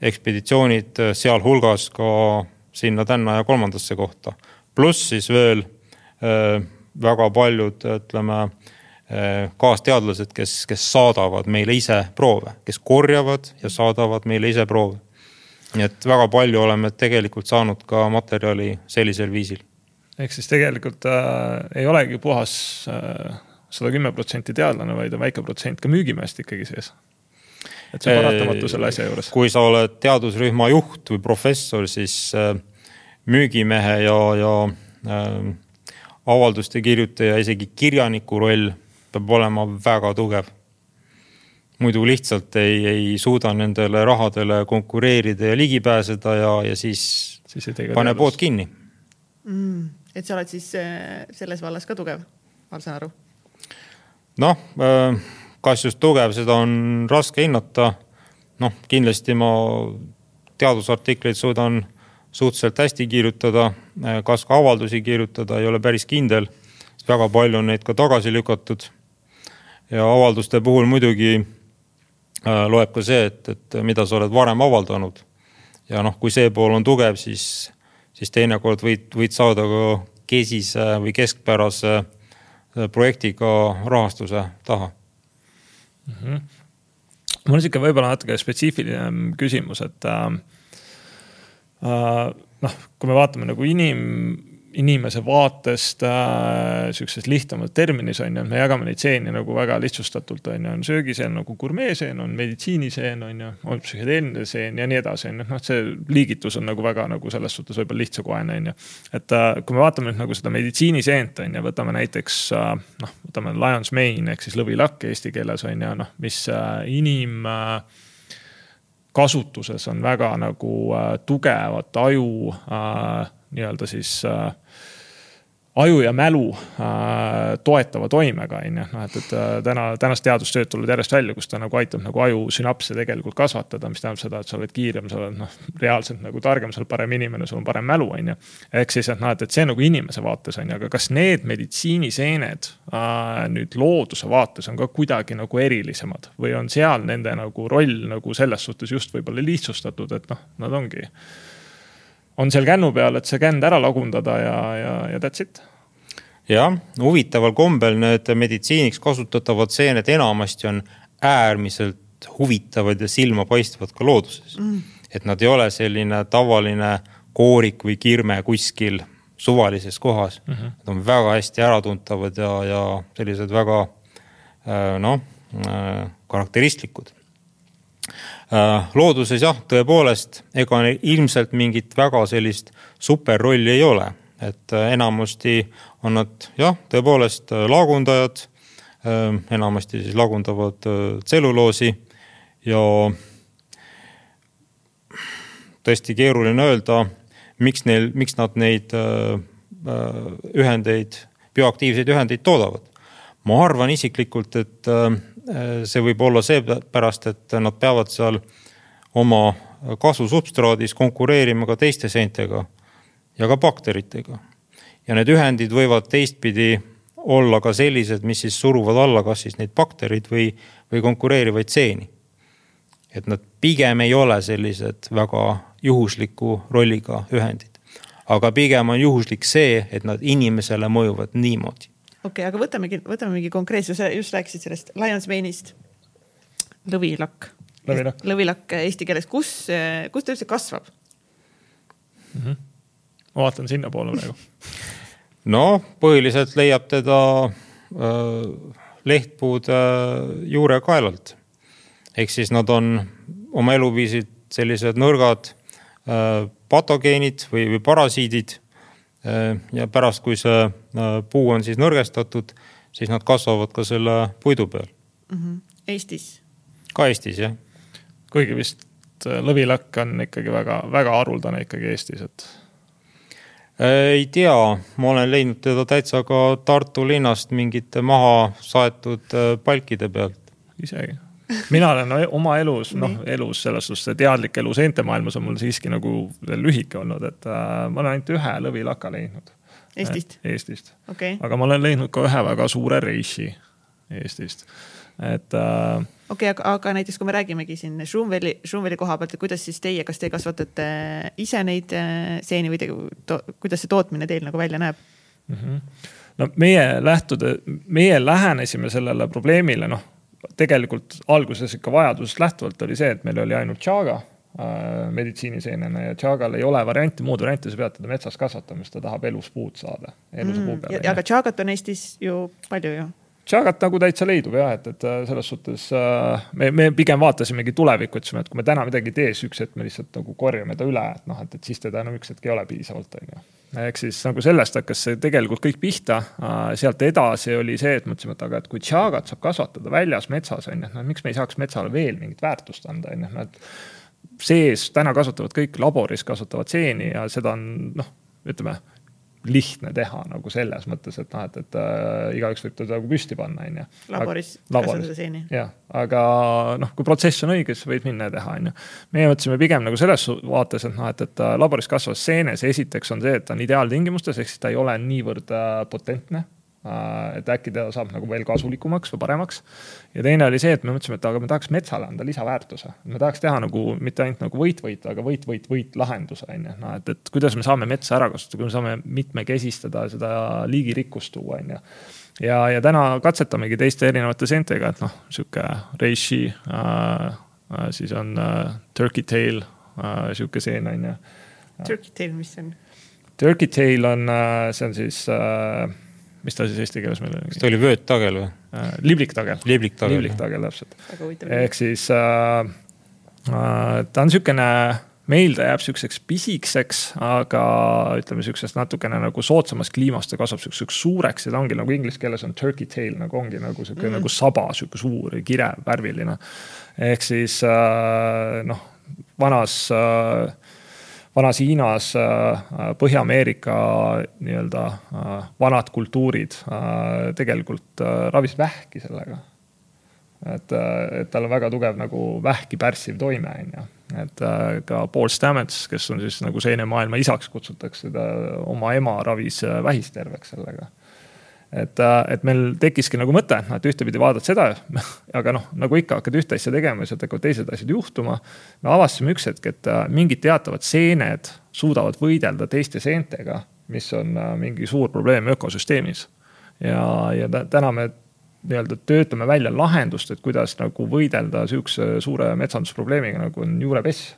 ekspeditsioonid, sealhulgas ka sinna-tänna ja kolmandasse kohta. pluss siis veel äh, väga paljud, ütleme Äh, kaasteadlased, kes, kes saadavad meile ise proove, kes korjavad ja saadavad meile ise proove. Nii et väga palju oleme tegelikult saanud ka materjali sellisel viisil. ehk siis tegelikult äh, ei olegi puhas äh, sada kümme protsenti teadlane, vaid on väike protsent ka müügimeest ikkagi sees. et see on paratamatu selle asja juures. kui sa oled teadusrühma juht või professor, siis äh, müügimehe ja, ja äh, avalduste kirjutaja, isegi kirjaniku roll peab olema väga tugev. Muidu lihtsalt ei, ei suuda nendele rahadele konkureerida ja ligi pääseda ja, ja siis siis pane pood kinni. mm,. et sa oled siis äh, selles vallas ka tugev, ma saan aru. noh, kas just tugev, seda on raske hinnata. noh, kindlasti ma teadusartikleid suudan suhteliselt hästi kirjutada, kas ka avaldusi kirjutada, ei ole päris kindel. väga palju on neid ka tagasi lükatud. ja avalduste puhul muidugi loeb ka see, et, et mida sa oled varem avaldanud. ja noh, kui see pool on tugev, siis, siis teinekord võid, võid saada ka kesise või keskpärase projektiga rahastuse taha mm. -hmm. mul on sihuke võib-olla natuke spetsiifiline küsimus, et äh, äh, noh, kui me vaatame nagu inim, inimese vaatest äh, sihukeses lihtsamas terminis on ju, me jagame neid seeni nagu väga lihtsustatult on ju, on söögiseen nagu gurmeeseen, on meditsiiniseen on ju, on psühhedeeliline seen ja nii edasi on ju, noh, see liigitus on nagu väga nagu selles suhtes võib-olla lihtsakohane on ju. et äh, kui me vaatame nüüd nagu seda meditsiiniseent on ju, võtame näiteks äh, noh, võtame lion's mane ehk siis lõvilakk eesti keeles on ju, noh, mis äh, inim äh, kasutuses on väga nagu äh, tugevat aju äh, nii-öelda siis äh, aju ja mälu äh, toetava toimega, on ju, noh, et, et äh, täna, tänast teadustööd tulevad järjest välja, kus ta nagu aitab nagu aju sünapse tegelikult kasvatada, mis tähendab seda, et sa oled kiirem, sa oled noh, reaalselt nagu targem, sa oled parem inimene, sul on parem mälu, on ju. ehk siis, et noh, et, et see nagu inimese vaates on ju, aga kas need meditsiiniseened äh, nüüd looduse vaates on ka kuidagi nagu erilisemad või on seal nende nagu roll nagu selles suhtes just võib-olla lihtsustatud, et noh, nad ongi on seal kännu peal, et see känd ära lagundada ja, ja, ja that's it. jah, huvitaval kombel need meditsiiniks kasutatavad seened enamasti on äärmiselt huvitavad ja silmapaistvad ka looduses mm.. et nad ei ole selline tavaline koorik või kirme kuskil suvalises kohas mm. -hmm. Nad on väga hästi äratuntavad ja, ja sellised väga noh, karakteristlikud Äh, looduses jah, tõepoolest, ega ilmselt mingit väga sellist superrolli ei ole, et äh, enamasti on nad jah, tõepoolest äh, laagundajad, enamasti siis lagundavad tselluloosi ja tõesti keeruline öelda, miks neil, miks nad neid ühendeid, bioaktiivseid ühendeid toodavad. ma arvan isiklikult, et Äh, see võib olla seepärast, et nad peavad seal oma kasvusubstraadis konkureerima ka teiste seentega ja ka bakteritega. ja need ühendid võivad teistpidi olla ka sellised, mis siis suruvad alla kas siis neid bakterid või, või konkureerivaid seeni. et nad pigem ei ole sellised väga juhusliku rolliga ühendid. aga pigem on juhuslik see, et nad inimesele mõjuvad niimoodi okei okay,, aga võtamegi, võtame mingi konkreetse, sa just rääkisid sellest Lions Mane'ist. lõvilakk. lõvilakk. lõvilakk eesti keeles, kus, kus ta üldse kasvab mm? -hmm. ma vaatan sinnapoole praegu [LAUGHS] no põhiliselt leiab teda äh, lehtpuude juurekaelalt. ehk siis nad on oma eluviisid sellised nõrgad äh, patogeenid või, või parasiidid Äh, ja pärast, kui see äh, puu on siis nõrgestatud, siis nad kasvavad ka selle puidu peal mm. -hmm. Eestis? ka Eestis jah. kuigi vist äh, lõvilakk on ikkagi väga-väga haruldane ikkagi Eestis, et. ei tea, ma olen leidnud teda täitsa ka Tartu linnast mingite maha saetud palkide pealt. isegi mina olen oma elus, noh elus selles suhtes teadlik elu seente maailmas on mul siiski nagu veel lühike olnud, et äh, ma olen ainult ühe lõvilaka leidnud. Eestist? Eestist okay., aga ma olen leidnud ka ühe väga suure reishi Eestist, et äh,. okei okay,, aga, aga näiteks kui me räägimegi siin Schumveli, Schumveli koha pealt, et kuidas siis teie, kas te kasvatate ise neid äh, seeni või te, to, kuidas see tootmine teil nagu välja näeb mm? -hmm. no meie lähtuda, meie lähenesime sellele probleemile, noh tegelikult alguses ikka vajadusest lähtuvalt oli see, et meil oli ainult Chaga äh, meditsiiniseenena ja Chagal ei ole varianti, muud varianti, sa pead teda metsas kasvatama, sest ta tahab elus puud saada, elusa puu peale. aga Chagat on Eestis ju palju ju Chagat nagu täitsa leidub jah, et, et äh, selles suhtes äh, me, me pigem vaatasimegi tulevikku, ütlesime, et kui me täna midagi ei tee, siis üks hetk me lihtsalt nagu korjame ta üle, et noh, et, et siis teda enam üks hetk ei ole piisavalt, on ju ehk siis nagu sellest hakkas see tegelikult kõik pihta. sealt edasi oli see, et mõtlesime, et aga, et kui tšaagat saab kasvatada väljas metsas on ju, et noh, miks me ei saaks metsale veel mingit väärtust anda, on ju, noh et sees täna kasutavad kõik laboris kasutavad seeni ja seda on noh, ütleme lihtne teha nagu selles mõttes, et noh, et, et äh, igaüks võib teda nagu püsti panna, on ju. laboris kasvatada seeni. jah, aga noh, kui protsess on õige, siis võid minna ja teha, on ju. meie mõtlesime pigem nagu selles vaates, et noh, et, et laboris kasvavas seenes esiteks on see, et ta on ideaaltingimustes, ehk siis ta ei ole niivõrd äh, potentne Äh, et äkki ta saab nagu veel kasulikumaks või paremaks. ja teine oli see, et me mõtlesime, et aga me tahaks metsale anda lisaväärtuse. me tahaks teha nagu mitte ainult nagu võit-võit, aga võit-võit-võit lahenduse on ju, noh et, et kuidas me saame metsa ära kasutada, kuidas me saame mitmekesistada seda liigirikkust tuua, on ju ja, ja täna katsetamegi teiste erinevate seentega, et noh, sihuke reishi äh,, äh, siis on äh, turkey tail äh,, sihuke seen on ju. Turkey tail, mis see on? Turkey tail on äh,, see on siis äh, mis ta siis eesti keeles meil oli? kas ta oli vööttagel või äh,? libliktagel. libliktagel, libliktagel, täpselt. ehk siis äh, äh, ta on sihukene, meil ta jääb sihukeseks pisikeseks, aga ütleme sihukesest natukene nagu soodsamast kliimast ta kasvab sihukeseks suureks ja ta ongi nagu inglise keeles on turkey tail nagu ongi nagu sihuke mm. nagu saba, sihuke suur ja kirev, värviline. ehk siis äh, noh, vanas äh, vanas Hiinas, äh, Põhja-Ameerika nii-öelda äh, vanad kultuurid äh, tegelikult ravisid vähki sellega. et, et tal on väga tugev nagu vähki pärssiv toime, on ju. et ka Paul Stamets, kes on siis nagu seenemaailma isaks kutsutakse, ta oma ema ravis vähist terveks sellega et, äh, et meil tekkiski nagu mõte, et ühtepidi vaadata seda, [LAUGHS] aga noh, nagu ikka hakkad ühte asja tegema ja sealt hakkavad teised asjad juhtuma. me avastasime üks hetk, et äh, mingid teatavad seened suudavad võidelda teiste seentega, mis on äh, mingi suur probleem ökosüsteemis. ja, ja täna me nii-öelda töötame välja lahendust, et kuidas nagu võidelda sihukese suure metsandusprobleemiga, nagu on juurepess.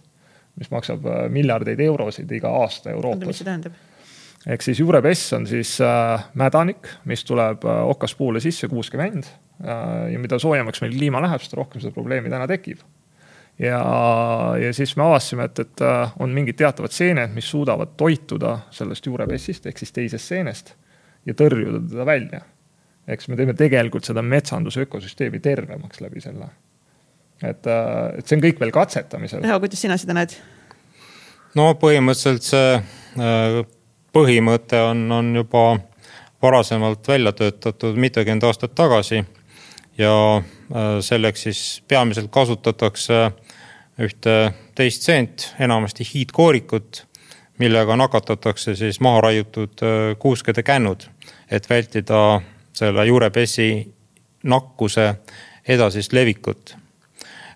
mis maksab miljardeid eurosid iga aasta Euroopas. mis see tähendab? Ehk siis juurepess on siis äh, mädanik, mis tuleb äh, okaspuule sisse, kuuskümmend äh,. ja mida soojemaks meil kliima läheb, seda rohkem seda probleemi täna tekib. ja, ja siis me avastasime, et, et äh, on mingid teatavad seened, mis suudavad toituda sellest juurepessist ehk siis teisest seenest ja tõrjuda teda välja. ehk siis me teeme tegelikult seda metsanduse ökosüsteemi tervemaks läbi selle. et, äh, et see on kõik veel katsetamisel. Leo, kuidas sina seda näed? no põhimõtteliselt see äh, põhimõte on, on juba varasemalt välja töötatud mitukümmend aastat tagasi. ja äh, selleks siis peamiselt kasutatakse ühte teist seent, enamasti hiidkoorikut, millega nakatatakse siis maha raiutud äh, kuuskede kännud, et vältida selle juurepessi nakkuse edasist levikut.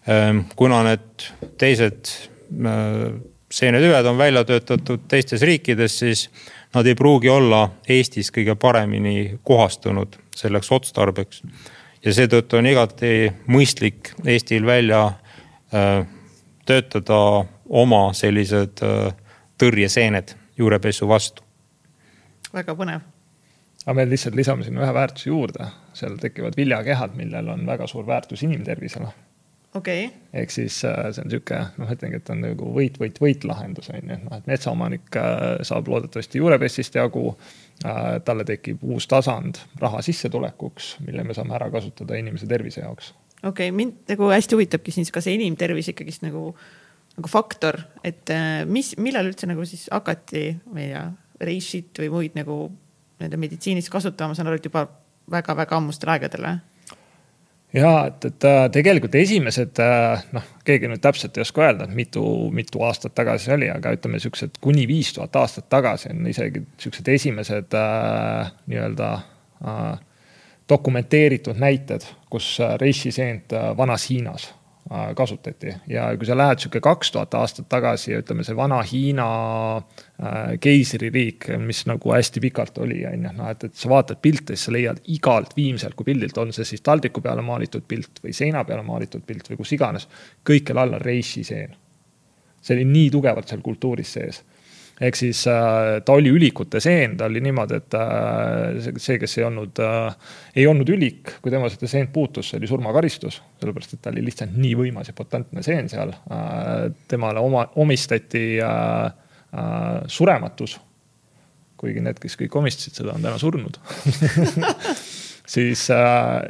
Ähm, kuna need teised äh, seenetüved on välja töötatud teistes riikides, siis nad ei pruugi olla Eestis kõige paremini kohastunud selleks otstarbeks. ja seetõttu on igati mõistlik Eestil välja äh, töötada oma sellised äh, tõrjeseened juurepesu vastu. väga põnev. aga me lihtsalt lisame sinna ühe väärtuse juurde, seal tekivad viljakehad, millel on väga suur väärtus inimtervisele okay.. ehk siis äh, see on sihuke, noh, ütlengi, et on nagu võit, võit, võit lahendus on ju, et noh, et metsaomanik äh, saab loodetavasti juurepessist jagu. Äh, talle tekib uus tasand raha sissetulekuks, mille me saame ära kasutada inimese tervise jaoks. okei okay,, mind nagu hästi huvitabki siis ka see inimtervis ikkagist nagu, nagu faktor, et mis, millal üldse nagu siis hakati, ma ei tea, reishit või muid nagu nende meditsiinis kasutama, ma saan aru, et juba väga-väga ammustel aegadel või? Ja et, et äh, tegelikult esimesed äh, noh, keegi nüüd täpselt ei oska öelda, et mitu, mitu aastat tagasi see oli, aga ütleme siuksed kuni viis tuhat aastat tagasi on isegi siuksed esimesed äh, nii-öelda äh, dokumenteeritud näited, kus äh, reissiseent äh, kasutati ja kui sa lähed sihuke kaks tuhat aastat tagasi ja ütleme, see vana Hiina äh, keisririik, mis nagu hästi pikalt oli, on ju, noh, et, et sa vaatad pilte, siis sa leiad igalt viimselt kui pildilt, on see siis taldriku peale maalitud pilt või seina peale maalitud pilt või kus iganes. kõikjal all on reisiseen. see oli nii tugevalt seal kultuuris sees ehk siis äh, ta oli ülikute seen, ta oli niimoodi, et äh, see, kes ei olnud äh,, ei olnud ülik, kui tema seda seent puutus, see oli surmakaristus. sellepärast, et ta oli lihtsalt nii võimas ja potentne seen seal temale oma, omistati surematus. kuigi need, kes kõik omistasid seda, on täna surnud [LAUGHS] siis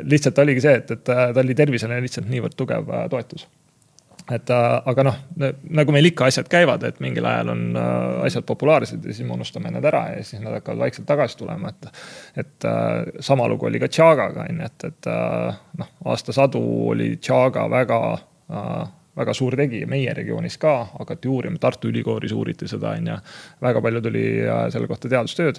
lihtsalt oligi see, et, et ta oli tervisele lihtsalt niivõrd tugev toetus et aga noh, nagu meil ikka asjad käivad, et mingil ajal on äh, asjad populaarsed ja siis me unustame need ära ja siis nad hakkavad vaikselt tagasi tulema, et. et äh, sama lugu oli ka Chagaga on ju, et, et äh, noh, aastasadu oli Chaga väga väga suur tegija meie regioonis ka, hakati uurima, Tartu Ülikoolis uuriti seda on ju. väga palju tuli selle kohta teadustööd.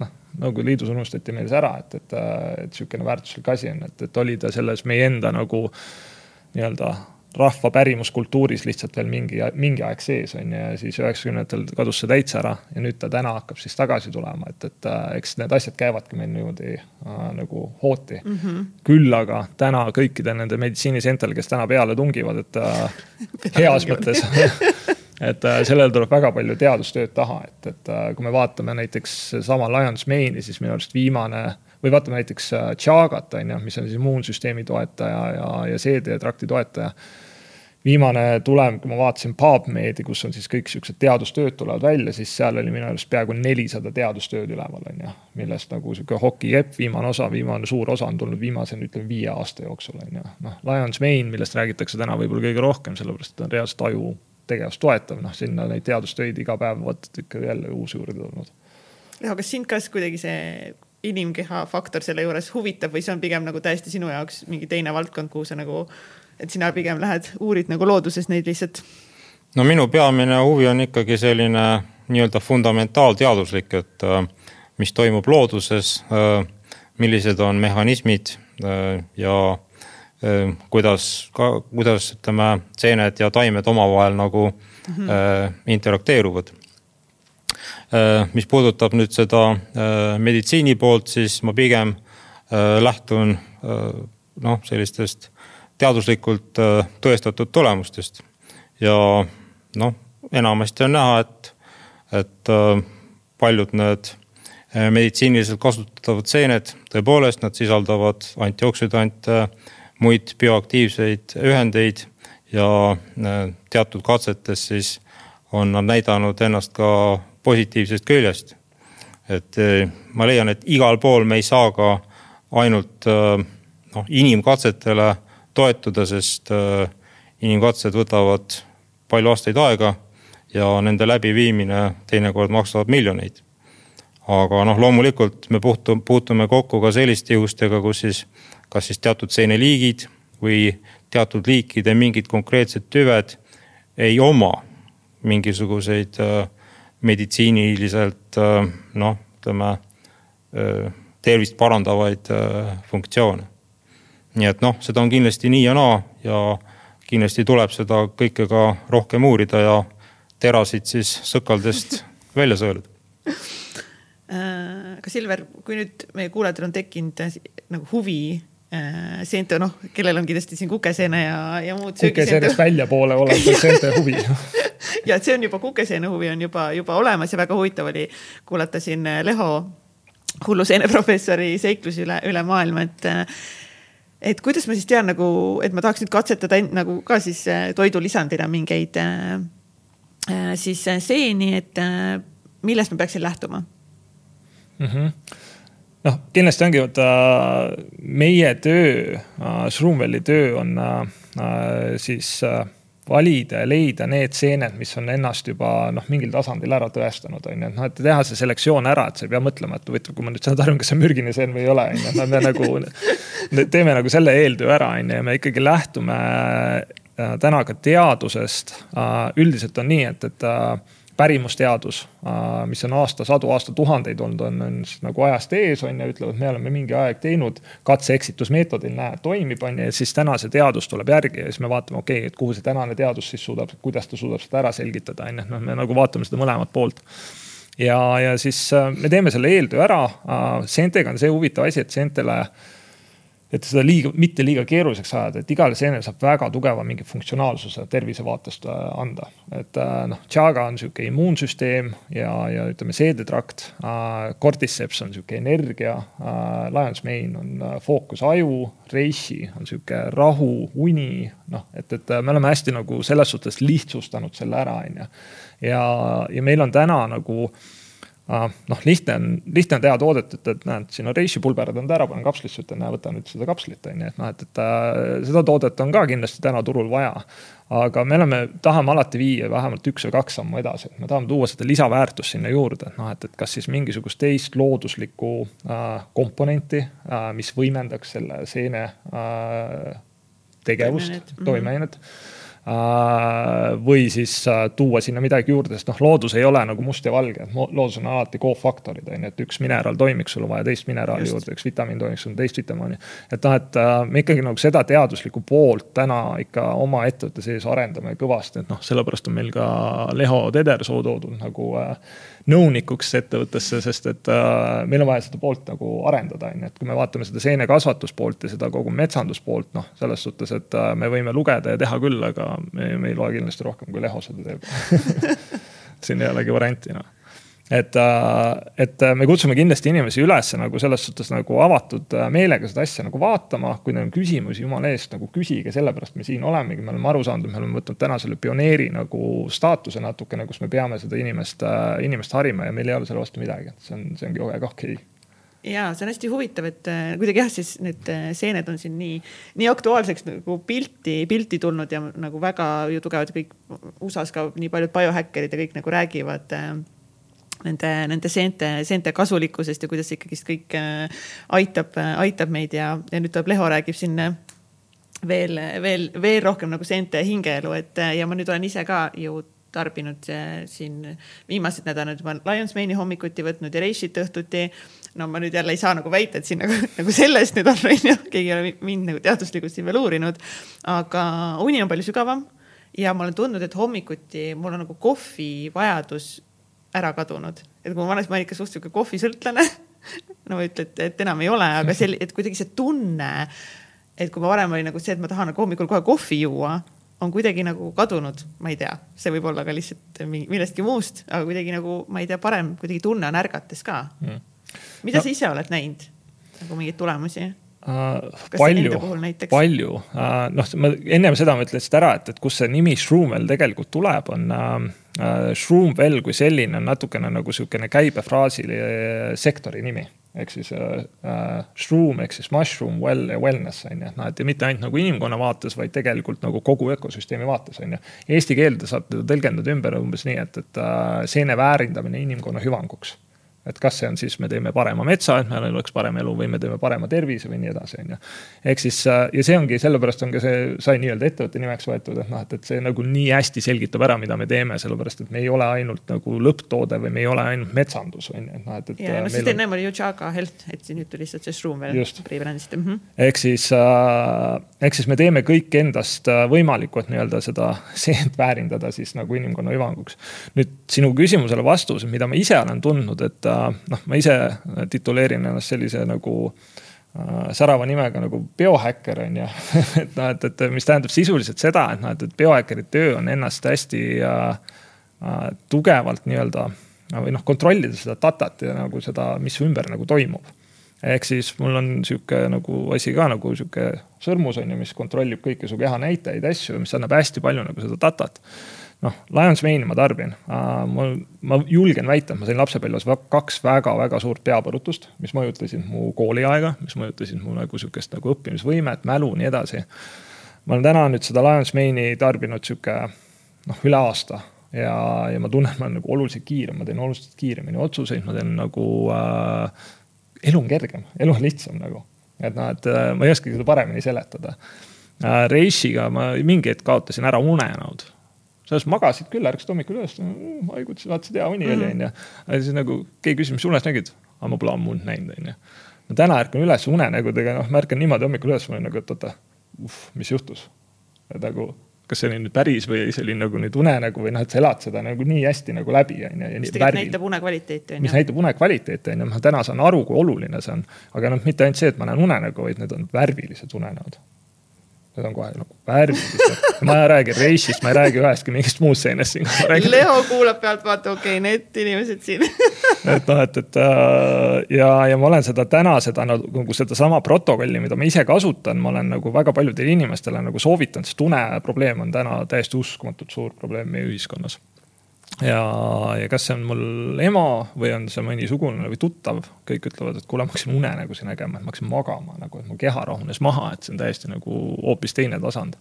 noh, Nõukogude Liidus unustati meil see ära, et, et, et sihukene väärtuslik asi on, et, et oli ta selles meie enda nagu nii-öelda rahva pärimuskultuuris lihtsalt veel mingi, mingi aeg sees on ju ja siis üheksakümnendatel kadus see täitsa ära ja nüüd ta täna hakkab siis tagasi tulema, et, et äh, eks need asjad käivadki meil niimoodi äh, nagu hooti mm. -hmm. küll aga täna kõikide nende meditsiinisentel, kes täna peale tungivad, et äh, [LAUGHS] heas mõttes [LAUGHS] et äh, sellel tuleb väga palju teadustööd taha, et, et äh, kui me vaatame näiteks sama Lions Maini, siis minu arust viimane või vaatame näiteks Chagat on ju, mis on siis immuunsüsteemi toetaja ja, ja seedetrakti toetaja viimane tulem, kui ma vaatasin PubMedi, kus on siis kõik siuksed teadustööd tulevad välja, siis seal oli minu arust peaaegu nelisada teadustööd üleval, on ju. millest nagu sihuke hokikepp, viimane osa, viimane suur osa on tulnud viimase, ütleme viie aasta jooksul, on ju. noh, Lions Main, millest räägitakse täna võib-olla kõige rohkem, sellepärast et on reaalselt aju tegevust toetav, noh sinna neid teadustöid iga päev vot ikka jälle uusi juurde tulnud. Leo, kas sind ka kuidagi see inimkeha faktor selle juures huvitab või see on pigem nagu täiesti sinu jaoks mingi teine valdkond, kuhu sa nagu et sina pigem lähed, uurid nagu looduses neid lihtsalt? no minu peamine huvi on ikkagi selline nii-öelda fundamentaalteaduslik, et äh, mis toimub looduses, äh, millised on mehhanismid äh, ja kuidas, kuidas ütleme, seened ja taimed omavahel nagu mm -hmm. interakteeruvad. mis puudutab nüüd seda meditsiini poolt, siis ma pigem lähtun noh, sellistest teaduslikult äh, tõestatud tulemustest. ja noh, enamasti on näha, et, et äh, paljud need äh, meditsiiniliselt kasutatavad seened, tõepoolest, nad sisaldavad antioksüdante, muid bioaktiivseid ühendeid ja teatud katsetes siis on nad näidanud ennast ka positiivsest küljest. et ma leian, et igal pool me ei saa ka ainult noh, inimkatsetele toetuda, sest äh, inimkatsed võtavad palju aastaid aega ja nende läbiviimine teinekord maksavad miljoneid. aga noh, loomulikult me puutu-, puutume kokku ka selliste juhustega, kus siis kas siis teatud seeneliigid või teatud liikide mingid konkreetsed tüved ei oma mingisuguseid äh, meditsiiniliselt äh, noh, ütleme tervist parandavaid funktsioone nii et noh, seda on kindlasti nii ja naa ja kindlasti tuleb seda kõike ka rohkem uurida ja terasid siis sõkaldest [LAUGHS] välja sõeluda. aga Silver, kui nüüd meie kuulajatel on tekkinud äh, nagu huvi äh, seente, noh, kellel on kindlasti siin kukeseene ja, ja muud. kukeseenest väljapoole olev seente huvi [LAUGHS] ja et see on juba, kukeseene huvi on juba, juba olemas ja väga huvitav oli kuulata siin Leho hulluseene professori seiklusi üle, üle maailma, et et kuidas ma siis tean nagu, et ma tahaks nüüd katsetada nagu ka siis äh, toidulisandina mingeid äh, äh, siis seeni, et millest ma peaksin lähtuma mm? -hmm noh, kindlasti ongi vaata meie töö, Schroomwelli töö on äh, siis äh, valida ja leida need seened, mis on ennast juba noh, mingil tasandil ära tõestanud, on ju, et noh, et teha see selektsioon ära, et sa ei pea mõtlema, et huvitav, kui ma nüüd saan aru, kas see on mürgine seen või ei ole, on ju, et me nagu [LAUGHS] teeme nagu selle eeltöö ära, on ju, ja me ikkagi lähtume äh, täna ka teadusest. Äh, üldiselt on nii, et, et äh, pärimusteadus, äh, mis on aastasadu, aastatuhandeid olnud, on, on nagu ajast ees, on ju, ütlevad, me oleme mingi aeg teinud katse-eksitusmeetodil, näe, toimib, on ju, ja siis täna see teadus tuleb järgi ja siis me vaatame, okei okay,, et kuhu see tänane teadus siis suudab, kuidas ta suudab seda ära selgitada, on ju, noh, me nagu vaatame seda mõlemat poolt ja, ja siis äh, me teeme selle eeltöö ära. Äh, seentega on see huvitav asi, et seentele et seda liiga, mitte liiga keeruliseks ajada, et igale seenele saab väga tugeva mingi funktsionaalsuse tervise vaatest äh, anda. et äh, noh, Chaga on sihuke immuunsüsteem ja, ja ütleme, seedetrakt. Cordyceps on sihuke energia. Lions Mane on äh, fookus aju, Reishi on sihuke rahu, uni, noh, et, et me oleme hästi nagu selles suhtes lihtsustanud selle ära, on ju. ja, ja meil on täna nagu noh, lihtne on, lihtne on teha toodet, et, et näed, siin on reishi pulberad on ära, panen kapslisse, ütlen, näe, võta nüüd seda kapslit, on ju, et noh, et, et äh, seda toodet on ka kindlasti täna turul vaja. aga me oleme, tahame alati viia vähemalt üks või kaks sammu edasi, et me tahame tuua seda lisaväärtust sinna juurde, et noh, et, et kas siis mingisugust teist looduslikku äh, komponenti äh,, mis võimendaks selle seene äh, tegevust, toimeainet mm -hmm või siis äh, tuua sinna midagi juurde, sest noh, loodus ei ole nagu must ja valge, et loodus on alati koofaktorid on ju, et üks mineraal toimiks, sul on vaja teist mineraali Just. juurde, üks vitamiin toimiks, sul on teist vitamiini. et noh, et äh, me ikkagi nagu seda teaduslikku poolt täna ikka oma ettevõtte sees arendame kõvasti, et noh, sellepärast on meil ka Leho Tedersoo toodud nagu nõunikuks ettevõttesse, sest et äh, meil on vaja seda poolt nagu arendada, on ju, et kui me vaatame seda seenekasvatuspoolt ja seda kogu metsanduspoolt, noh, selles suhtes, et äh, me võime lugeda ja teha küll, aga me, me ei loe kindlasti rohkem, kui Leho seda teeb. [LAUGHS] Siin ei olegi varianti, noh et, äh, et me kutsume kindlasti inimesi üles nagu selles suhtes nagu avatud äh, meelega seda asja nagu vaatama, kui neil on küsimusi, jumala eest nagu küsige, sellepärast me siin olemegi, me oleme aru saanud, et me oleme võtnud täna selle pioneeri nagu staatuse natukene, kus me peame seda inimest, äh, inimest harima ja meil ei ole selle vastu midagi, et see on, see ongi väga okei okay ja see on hästi huvitav, et äh, kuidagi jah, siis need äh, seened on siin nii, nii aktuaalseks nagu pilti, pilti tulnud ja nagu väga ju tugevad kõik USA-s ka nii paljud biohäkkerid ja kõik nagu räägivad äh, nende, nende seente, seente kasulikkusest ja kuidas ikkagist kõik aitab, aitab meid ja, ja nüüd tuleb Leho räägib siin veel, veel, veel rohkem nagu seente hingeelu, et ja ma nüüd olen ise ka ju tarbinud siin viimased nädalad juba Lions Mane'i hommikuti võtnud ja Reishit õhtuti no ma nüüd jälle ei saa nagu väita, et siin nagu, [LAUGHS] nagu sellest nüüd on, [LAUGHS] onju, keegi ei ole mind nagu teaduslikult siin veel uurinud. aga uni on palju sügavam ja ma olen tundnud, et hommikuti mul on nagu kohvi vajadus ära kadunud, et kui ma vanas ma olin ikka suht sihuke kohvisõltlane. [LAUGHS] No ma ei ütle, et, et enam ei ole, aga [LAUGHS] see, et kuidagi see tunne, et kui ma varem oli nagu see, et ma tahan nagu hommikul kohe kohvi juua on kuidagi nagu kadunud, ma ei tea, see võib olla ka lihtsalt millestki muust, aga kuidagi nagu, ma ei tea, parem kuidagi tunne on ärgates ka. Mm. Mida no. sa ise oled näinud? Nagu mingeid tulemusi? Uh, palju, palju. Uh,, noh, ma ennem seda ma ütlesin ära, et, et kust see nimi Shroomwell tegelikult tuleb, on uh, uh Shroomwell kui selline on natukene nagu sihukene käibefraasi sektori nimi. Ehk siis äh, shroom ehk siis mushroom, well ja wellness on ju, noh, et ja mitte ainult nagu inimkonna vaates, vaid tegelikult nagu kogu ökosüsteemi vaates on ju. Eesti keelde saab teda tõlgendada ümber umbes nii, et, et uh, seene väärindamine inimkonna hüvanguks et kas see on siis, me teeme parema metsa, et meil oleks parem elu või me teeme parema tervise või nii edasi, on ju. ehk siis äh, ja see ongi, sellepärast on ka see, sai nii-öelda ettevõtte nimeks võetud, et noh, et, et see nagu nii hästi selgitab ära, mida me teeme, sellepärast et me ei ole ainult nagu lõpptoode või me ei ole ainult metsandus, on ju, et noh, et, et. ja, no siis teil ennem oli ju Chaga Health, et nüüd tuli lihtsalt see Shroom veel rebrandisite mm. -hmm. ehk siis äh,, ehk siis me teeme kõik endast äh, võimalikku, et nii-öelda seda [LAUGHS] seent väärindada siis nagu inimkonna hüvanguks. nüüd sinu küsimusele vastus, mida ma ise olen tundnud, et noh, ma ise tituleerin ennast sellise nagu äh, särava nimega nagu biohäkker on ju [LAUGHS] et noh, et, et mis tähendab sisuliselt seda, et noh, et, et biohäkkeri töö on ennast hästi äh, äh, tugevalt nii-öelda või noh, kontrollida seda datat ja nagu seda, mis ümber nagu toimub. ehk siis mul on sihuke nagu asi ka nagu sihuke sõrmus on ju, mis kontrollib kõiki su keha näitajaid, asju, mis annab hästi palju nagu seda datat noh, Lions Mane'i ma tarbin mul, ma julgen väita, et ma sain lapsepõlves kaks väga-väga suurt peapõrutust, mis mõjutasid mu kooliaega, mis mõjutasid mu nagu sihukest nagu õppimisvõimet, mälu, nii edasi. ma olen täna nüüd seda Lions Mane'i tarbinud sihuke noh, üle aasta ja, ja ma tunnen, et ma olen nagu oluliselt kiirem, ma teen oluliselt kiiremini otsuseid, ma teen nagu äh,. elu on kergem, elu on lihtsam nagu, et noh, et äh, ma ei oskagi seda paremini seletada äh,. Reisiga ma mingi hetk kaotasin ära unenäod selles magasid küll, ärkasid hommikul üles, haigutasid, vaatasid hea uni oli, onju. aga siis nagu keegi küsis, mis unes nägid? aga ma pole ammu und näinud, onju. no täna ärkan üles unenägudega, noh, ma ärkan niimoodi hommikul üles, ma olen nagu, et oota, mis juhtus? et nagu, kas see oli nüüd päris või see oli nagu nüüd unenägu või noh, et sa elad seda nagu nii hästi nagu läbi, onju. mis tegelikult näitab une kvaliteeti, onju. mis näitab une kvaliteeti, onju, ma täna saan aru, kui oluline see on. aga noh, mitte ainult see, et ma näen unenägu, vaid need on värvilised unenäod Need on kohe nagu värvilised. [LAUGHS] ma ei räägi reisist, ma ei räägi ühestki mingist muust seenest siin. Leo kuulab pealtvaata, okei okay,, need inimesed siin [LAUGHS] et noh, et, et äh, ja, ja ma olen seda täna seda nagu sedasama protokolli, mida ma ise kasutan, ma olen nagu väga paljudele inimestele nagu soovitanud, sest uneprobleem on täna täiesti uskumatult suur probleem meie ühiskonnas ja, ja kas see on mul ema või on see mõni sugulane või tuttav, kõik ütlevad, et kuule, ma hakkasin unenägusid nägema, et ma hakkasin magama nagu, et mu keha rahunes maha, et see on täiesti nagu hoopis teine tasand.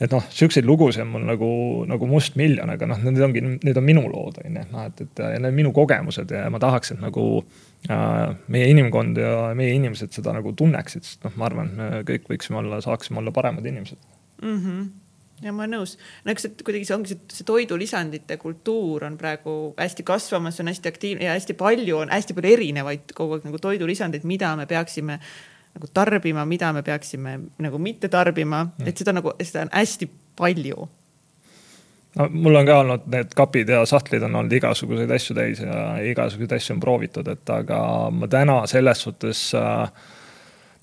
et noh, siukseid lugusid on mul nagu, nagu mustmiljon, aga noh, need ongi, need on minu lood, on ju, noh, et, et ja need on minu kogemused ja ma tahaks, et nagu äh, meie inimkond ja meie inimesed seda nagu tunneksid, sest noh, ma arvan, et me kõik võiksime olla, saaksime olla paremad inimesed mm. -hmm ja ma olen nõus, no eks see kuidagi see ongi see, see toidulisandite kultuur on praegu hästi kasvamas, on hästi aktiivne ja hästi palju on hästi palju erinevaid kogu aeg nagu toidulisandeid, mida me peaksime nagu tarbima, mida me peaksime nagu mitte tarbima, mm. et seda nagu, seda on hästi palju. no mul on ka olnud need kapid ja sahtlid on olnud igasuguseid asju täis ja igasuguseid asju on proovitud, et aga ma täna selles suhtes äh,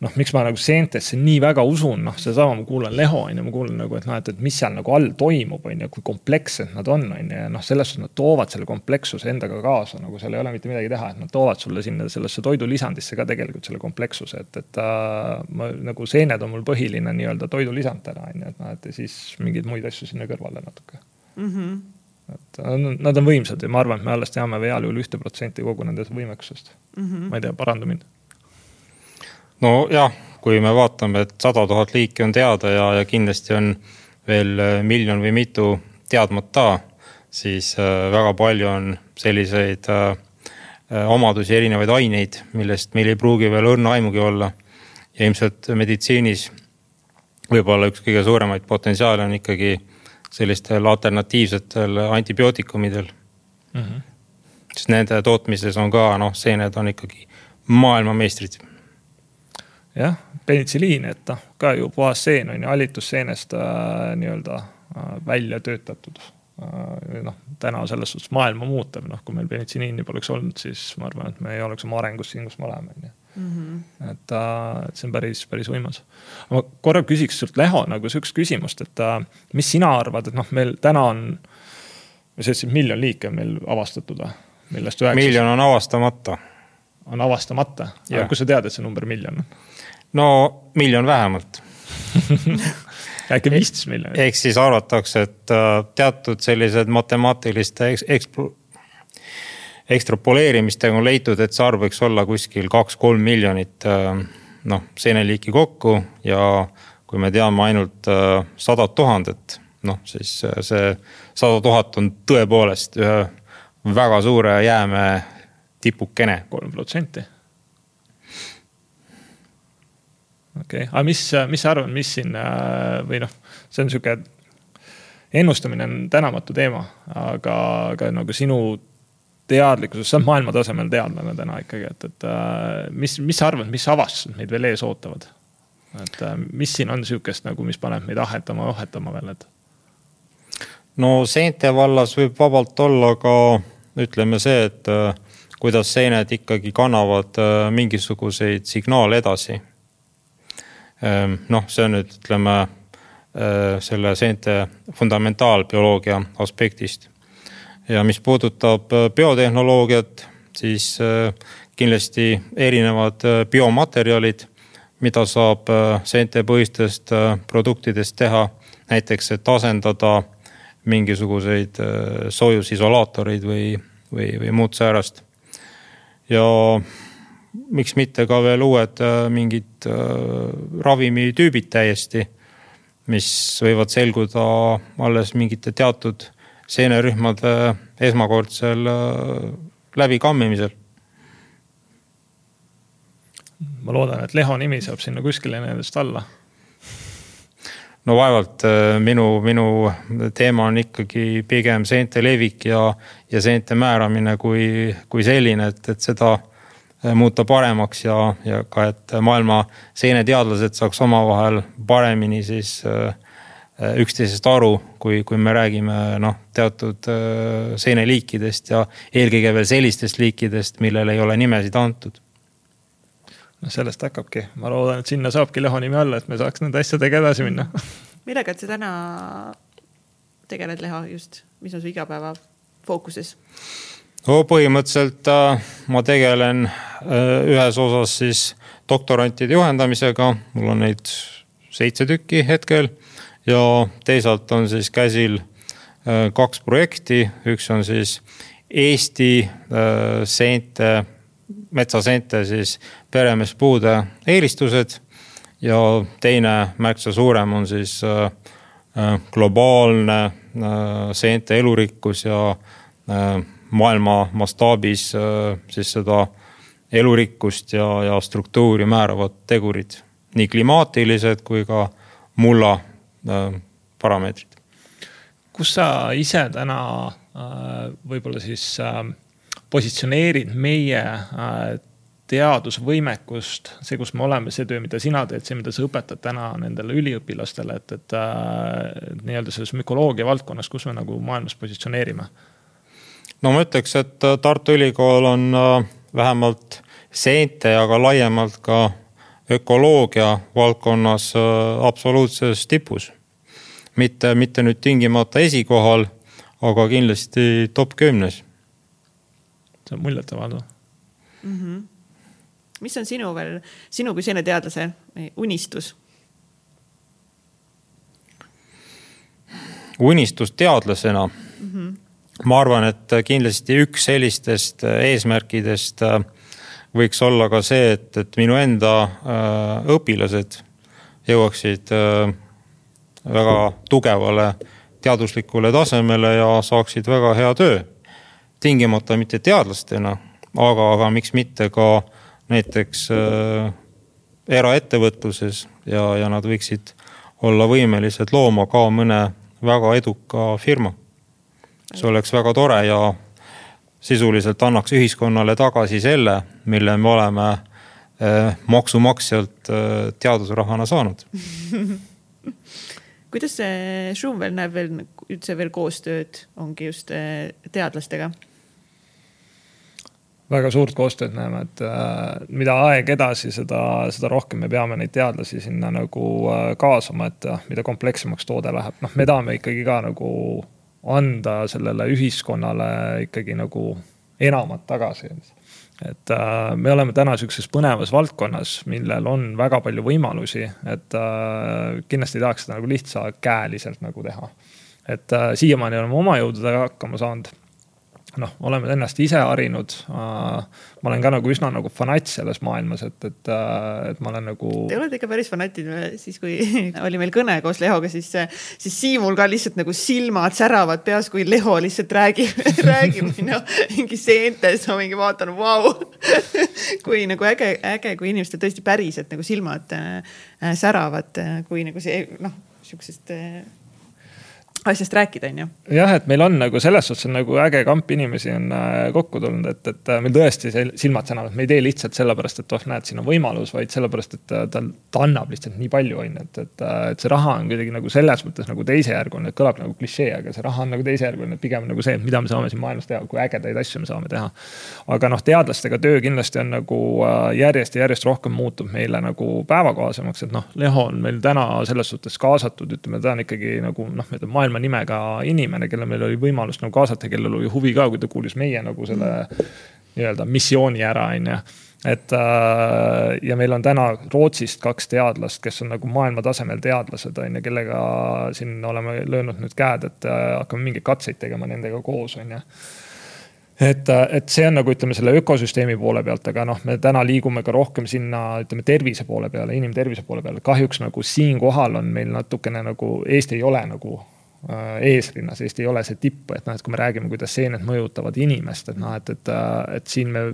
noh, miks ma nagu seentesse nii väga usun, noh, seesama, ma kuulan Leho on ju, ma kuulan nagu, et noh, et, et mis seal nagu all toimub, on ju, kui komplekssed nad on, on ju, ja noh, selles suhtes nad toovad selle komplekssuse endaga kaasa, nagu seal ei ole mitte midagi teha, et nad toovad sulle sinna sellesse toidulisandisse ka tegelikult selle komplekssuse, et, et äh, ma nagu seened on mul põhiline nii-öelda toidulisand täna on ju, et noh, et siis mingeid muid asju sinna kõrvale natuke mm. -hmm et nad on võimsad ja ma arvan, et me alles teame heal juhul ühte protsenti kogu nende võimekusest mm. -hmm. ma ei tea, paranda mind nojah, kui me vaatame, et sada tuhat liiki on teada ja, ja kindlasti on veel äh, miljon või mitu teadmata, siis äh, väga palju on selliseid äh, omadusi, erinevaid aineid, millest meil ei pruugi veel õrna aimugi olla. ja ilmselt meditsiinis võib-olla üks kõige suuremaid potentsiaale on ikkagi sellistel alternatiivsetel antibiootikumidel mm. -hmm. sest nende tootmises on ka noh, seened on ikkagi maailmameistrid jah, penitsiliin, et noh, ka ju puhas seen on ju hallitusseenest äh, nii-öelda äh, välja töötatud äh,. noh, täna selles suhtes maailma muutev, noh, kui meil penitsiliini poleks olnud, siis ma arvan, et me ei oleks oma arengus siin, kus me oleme, on ju. Mhm. et äh,, et see on päris, päris võimas. ma korra küsiks sult, Leho, nagu sihukest küsimust, et äh, mis sina arvad, et noh, meil täna on, sa ütlesid miljon liiki on meil avastatud või? millest üheksas. miljon on avastamata. on avastamata, aga kust sa tead, et see number miljon on? No miljon vähemalt [LAUGHS] äkki viisteist miljonit. ehk siis arvatakse, et äh, teatud sellised matemaatiliste eks-, ekspl-, ekstrapoleerimistega on leitud, et see arv võiks olla kuskil kaks-kolm miljonit äh, noh, seeneliiki kokku ja kui me teame ainult äh, sadat tuhandet, noh siis see sada tuhat on tõepoolest ühe väga suure jäämäe tipukene. kolm protsenti okei okay., aga mis, mis sa arvad, mis siin äh, või noh, see on sihuke, ennustamine on tänamatu teema, aga, aga nagu sinu teadlikkuses, sa oled maailma tasemel teadlane täna ikkagi, et, et äh, mis, mis sa arvad, mis avastused meid veel ees ootavad? et äh, mis siin on sihukest nagu, mis paneb meid ahetama, ohetama veel, et? no seente vallas võib vabalt olla ka ütleme see, et kuidas seened ikkagi kannavad mingisuguseid signaale edasi noh, see on nüüd ütleme äh, selle seente fundamentaalbioloogia aspektist. ja mis puudutab äh, biotehnoloogiat, siis kindlasti erinevad biomaterjalid, mida saab seentepõhistest produktidest teha. näiteks, et asendada mingisuguseid soojusisolaatoreid või, või, või muud säärast. ja miks mitte ka veel uued äh, mingid äh, ravimitüübid täiesti, mis võivad selguda alles mingite teatud seenerühmade esmakordsel äh, läbikammimisel. ma loodan, et Leho nimi saab sinna kuskile nendest alla no vaevalt minu, minu teema on ikkagi pigem seente levik ja, ja seente määramine kui, kui selline, et, et seda muuta paremaks ja, ja ka, et maailma seeneteadlased saaks omavahel paremini siis äh, äh, üksteisest aru, kui, kui me räägime noh, teatud seeneliikidest ja eelkõige veel sellistest liikidest, millele ei ole nimesid antud. noh, sellest hakkabki, ma loodan, et sinna saabki Leho nimi alla, et me saaks nende asjadega edasi minna. [LAUGHS] millega sa täna tegeled, Leho, just, mis on su igapäeva fookuses? No põhimõtteliselt äh, ma tegelen äh, ühes osas siis doktorantide juhendamisega, mul on neid seitse tükki hetkel. ja teisalt on siis käsil kaks projekti, üks on siis Eesti seente, metsaseente siis peremeespuude eelistused. ja teine märksa suurem on siis globaalne seente elurikkus ja maailma mastaabis siis seda elurikkust ja, ja struktuuri määravad tegurid, nii klimaatilised kui ka mulla äh, parameetrid. kus sa ise täna äh, võib-olla siis äh, positsioneerid meie äh, teadusvõimekust, see, kus me oleme, see töö, mida sina teed, see, mida sa õpetad täna nendele üliõpilastele, et, et äh, nii-öelda selles mükoloogia valdkonnas, kus me nagu maailmas positsioneerime? No ma ütleks, et Tartu Ülikool on äh, vähemalt seente, aga laiemalt ka ökoloogia valdkonnas äh, absoluutses tipus. mitte, mitte nüüd tingimata esikohal, aga kindlasti top kümnes. see on muljetavaldav mm. -hmm. mis on sinu veel, sinu kui seeneteadlase unistus? unistus teadlasena mm. -hmm. Ma arvan, et kindlasti üks sellistest eesmärkidest äh, võiks olla ka see, et, et minu enda äh, õpilased jõuaksid äh, väga tugevale teaduslikule tasemele ja saaksid väga hea töö. tingimata mitte teadlastena, aga, aga miks mitte ka näiteks äh, eraettevõtluses ja, ja nad võiksid olla võimelised looma ka mõne väga eduka firma. See oleks väga tore ja sisuliselt annaks ühiskonnale tagasi selle, mille me oleme eh, maksumaksjalt eh, teadusrahana saanud [LAUGHS] kuidas see Schumvel näeb veel üldse veel koostööd, ongi just eh, teadlastega? väga suurt koostööd näeme, et äh, mida aeg edasi, seda, seda rohkem me peame neid teadlasi sinna nagu äh, kaasama, et mida komplekssemaks toode läheb, noh, me tahame ikkagi ka nagu anda sellele ühiskonnale ikkagi nagu enamat tagasi. et äh, me oleme täna sihukeses põnevas valdkonnas, millel on väga palju võimalusi, et äh, kindlasti ei tahaks seda nagu lihtsakäeliselt nagu teha. et äh, siiamaani oleme oma jõududega hakkama saanud noh, oleme ennast ise harinud. ma olen ka nagu üsna nagu fanatt selles maailmas, et, et, et ma olen nagu. Te olete ikka päris fanatid, siis kui [LAUGHS] oli meil kõne koos Lehoga, siis, siis Siimul ka lihtsalt nagu silmad säravad peas, kui Leho lihtsalt räägib [LAUGHS] räägib [LAUGHS] no, mingi seentes, ma mingi vaatan, vau. kui nagu äge, äge, kui inimestel tõesti päriselt nagu silmad äh, säravad, kui nagu see noh, sihukesest äh, asjast rääkida, on ju. jah, et meil on nagu selles suhtes on nagu äge kamp inimesi on äh, kokku tulnud, et, et äh, meil tõesti silmad sänavad, me ei tee lihtsalt sellepärast, et oh, näed, siin on võimalus, vaid sellepärast, et äh, ta, ta annab lihtsalt nii palju, on ju, et, et, et see raha on kuidagi nagu selles mõttes nagu teisejärguline, kõlab nagu klišee, aga see raha on nagu teisejärguline, pigem nagu see, mida me saame siin maailmas teha, kui ägedaid asju me saame teha. aga noh, teadlastega töö kindlasti on nagu järjest ja järjest rohkem muutub meile nagu päevakohasemaks, et noh, Leho on meil täna selles suhtes kaasatud, ütleme, ta on ikkagi nagu noh, maailma nimega inimene, kelle meil oli võimalus nagu kaasata, kellel oli huvi ka, kui ta kuulis meie nagu selle nii-öelda missiooni ära, on ju et äh, ja meil on täna Rootsist kaks teadlast, kes on nagu maailma tasemel teadlased, on ju, kellega siin oleme löönud nüüd käed, et äh, hakkame mingeid katseid tegema nendega koos, on ju et, äh, et see on nagu ütleme selle ökosüsteemi poole pealt, aga noh, me täna liigume ka rohkem sinna, ütleme tervise poole peale, inimtervise poole peale. kahjuks nagu siinkohal on meil natukene nagu Eesti ei ole nagu eesrinnas, Eesti ei ole see tipp, et noh, et kui me räägime, kuidas seened mõjutavad inimest, et noh, et, et, äh, et siin me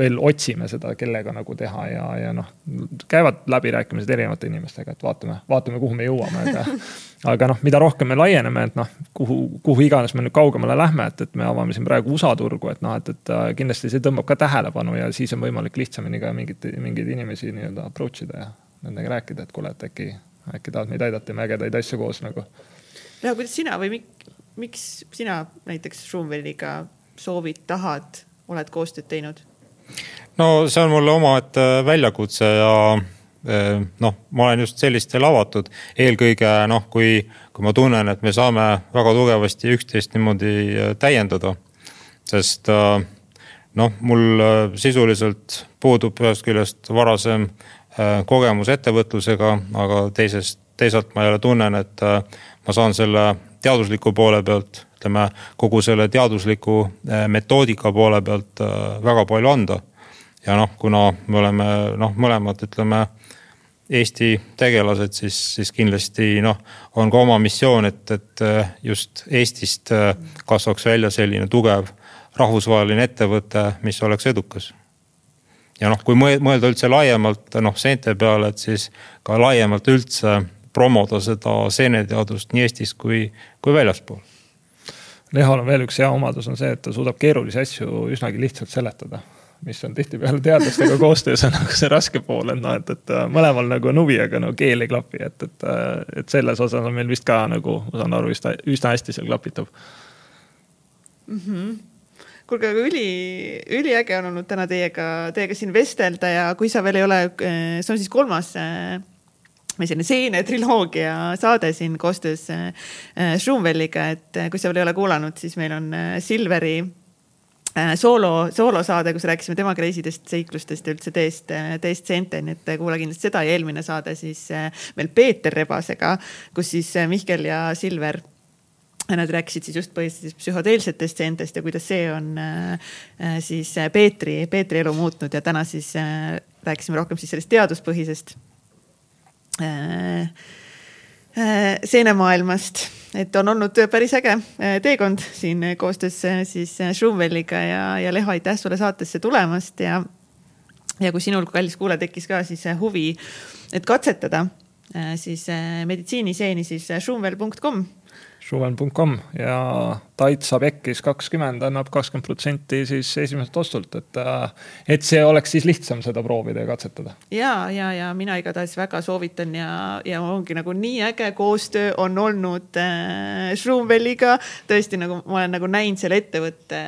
veel otsime seda, kellega nagu teha ja, ja noh, käivad läbirääkimised erinevate inimestega, et vaatame, vaatame, kuhu me jõuame, aga. [LAUGHS] aga noh, mida rohkem me laieneme, et noh, kuhu, kuhu iganes me nüüd kaugemale lähme, et, et me avame siin praegu USA turgu, et noh, et, et äh, kindlasti see tõmbab ka tähelepanu ja siis on võimalik lihtsamini ka mingit, mingeid inimesi nii-öelda approach ida ja nendega rääkida, et kuule, et äkki, äkki tahad meid aidata, teeme ägedaid asju koos nagu Leo, kuidas sina või mik, miks sina näiteks Schumwelliga soovid, tahad, oled koostööd teinud? no see on mulle omaette väljakutse ja eh, noh, ma olen just sellistel avatud, eelkõige noh, kui, kui ma tunnen, et me saame väga tugevasti üksteist niimoodi eh, täiendada. sest eh, noh, mul sisuliselt puudub ühest küljest varasem kogemus ettevõtlusega, aga teisest, teisalt ma jälle tunnen, et ma saan selle teadusliku poole pealt ütleme kogu selle teadusliku metoodika poole pealt väga palju anda. ja noh, kuna me oleme noh, mõlemad ütleme Eesti tegelased, siis, siis kindlasti noh, on ka oma missioon, et, et just Eestist kasvaks välja selline tugev rahvusvaheline ettevõte, mis oleks edukas ja noh, kui mõelda üldse laiemalt noh seente peale, et siis ka laiemalt üldse promoda seda seeneteadust nii Eestis kui, kui väljaspool. Lehol on veel üks hea omadus, on see, et ta suudab keerulisi asju üsnagi lihtsalt seletada mis on tihtipeale teadlastega [LAUGHS] koostöös on nagu see raske pool, et noh, et, et mõlemal nagu on huvi, aga no keel ei klapi, et, et, et selles osas on meil vist ka nagu, ma saan aru, üsna, üsna hästi seal klapitab mm. -hmm kuulge, aga üli, üliäge on olnud täna teiega, teiega siin vestelda ja kui sa veel ei ole, eh, see on siis kolmas selline seene triloogia saade siin koostöös Schumwelliga, eh, et kui sa veel ei ole kuulanud, siis meil on Silveri soolo, soolosaade, kus rääkisime temaga reisidest, seiklustest ja üldse teest, teest seenteni, et kuula kindlasti seda ja eelmine saade siis veel Peeter Rebasega, kus siis Mihkel ja Silver Nad rääkisid siis just põhiliselt psühhoteelsetest seentest ja kuidas see on äh, äh, siis äh, Peetri, Peetri elu muutnud ja täna siis rääkisime rohkem siis sellest teaduspõhisest seenemaailmast, et on olnud päris äge teekond siin koostöös siis Schumwelliga ja, ja Leho, aitäh sulle saatesse tulemast ja, ja kui sinul, kallis kuulaja, tekkis ka siis huvi, et katsetada siis meditsiiniseeni, siis schumwell.com suven.com ja Tait saab EKis kakskümmend, annab kakskümmend protsenti siis esimeselt ostult, et, äh, et see oleks siis lihtsam seda proovida ja katsetada. ja, ja, ja mina igatahes väga soovitan ja, ja ongi nagu nii äge koostöö on olnud äh, Schroomwelliga. tõesti nagu ma olen nagu näinud selle ettevõtte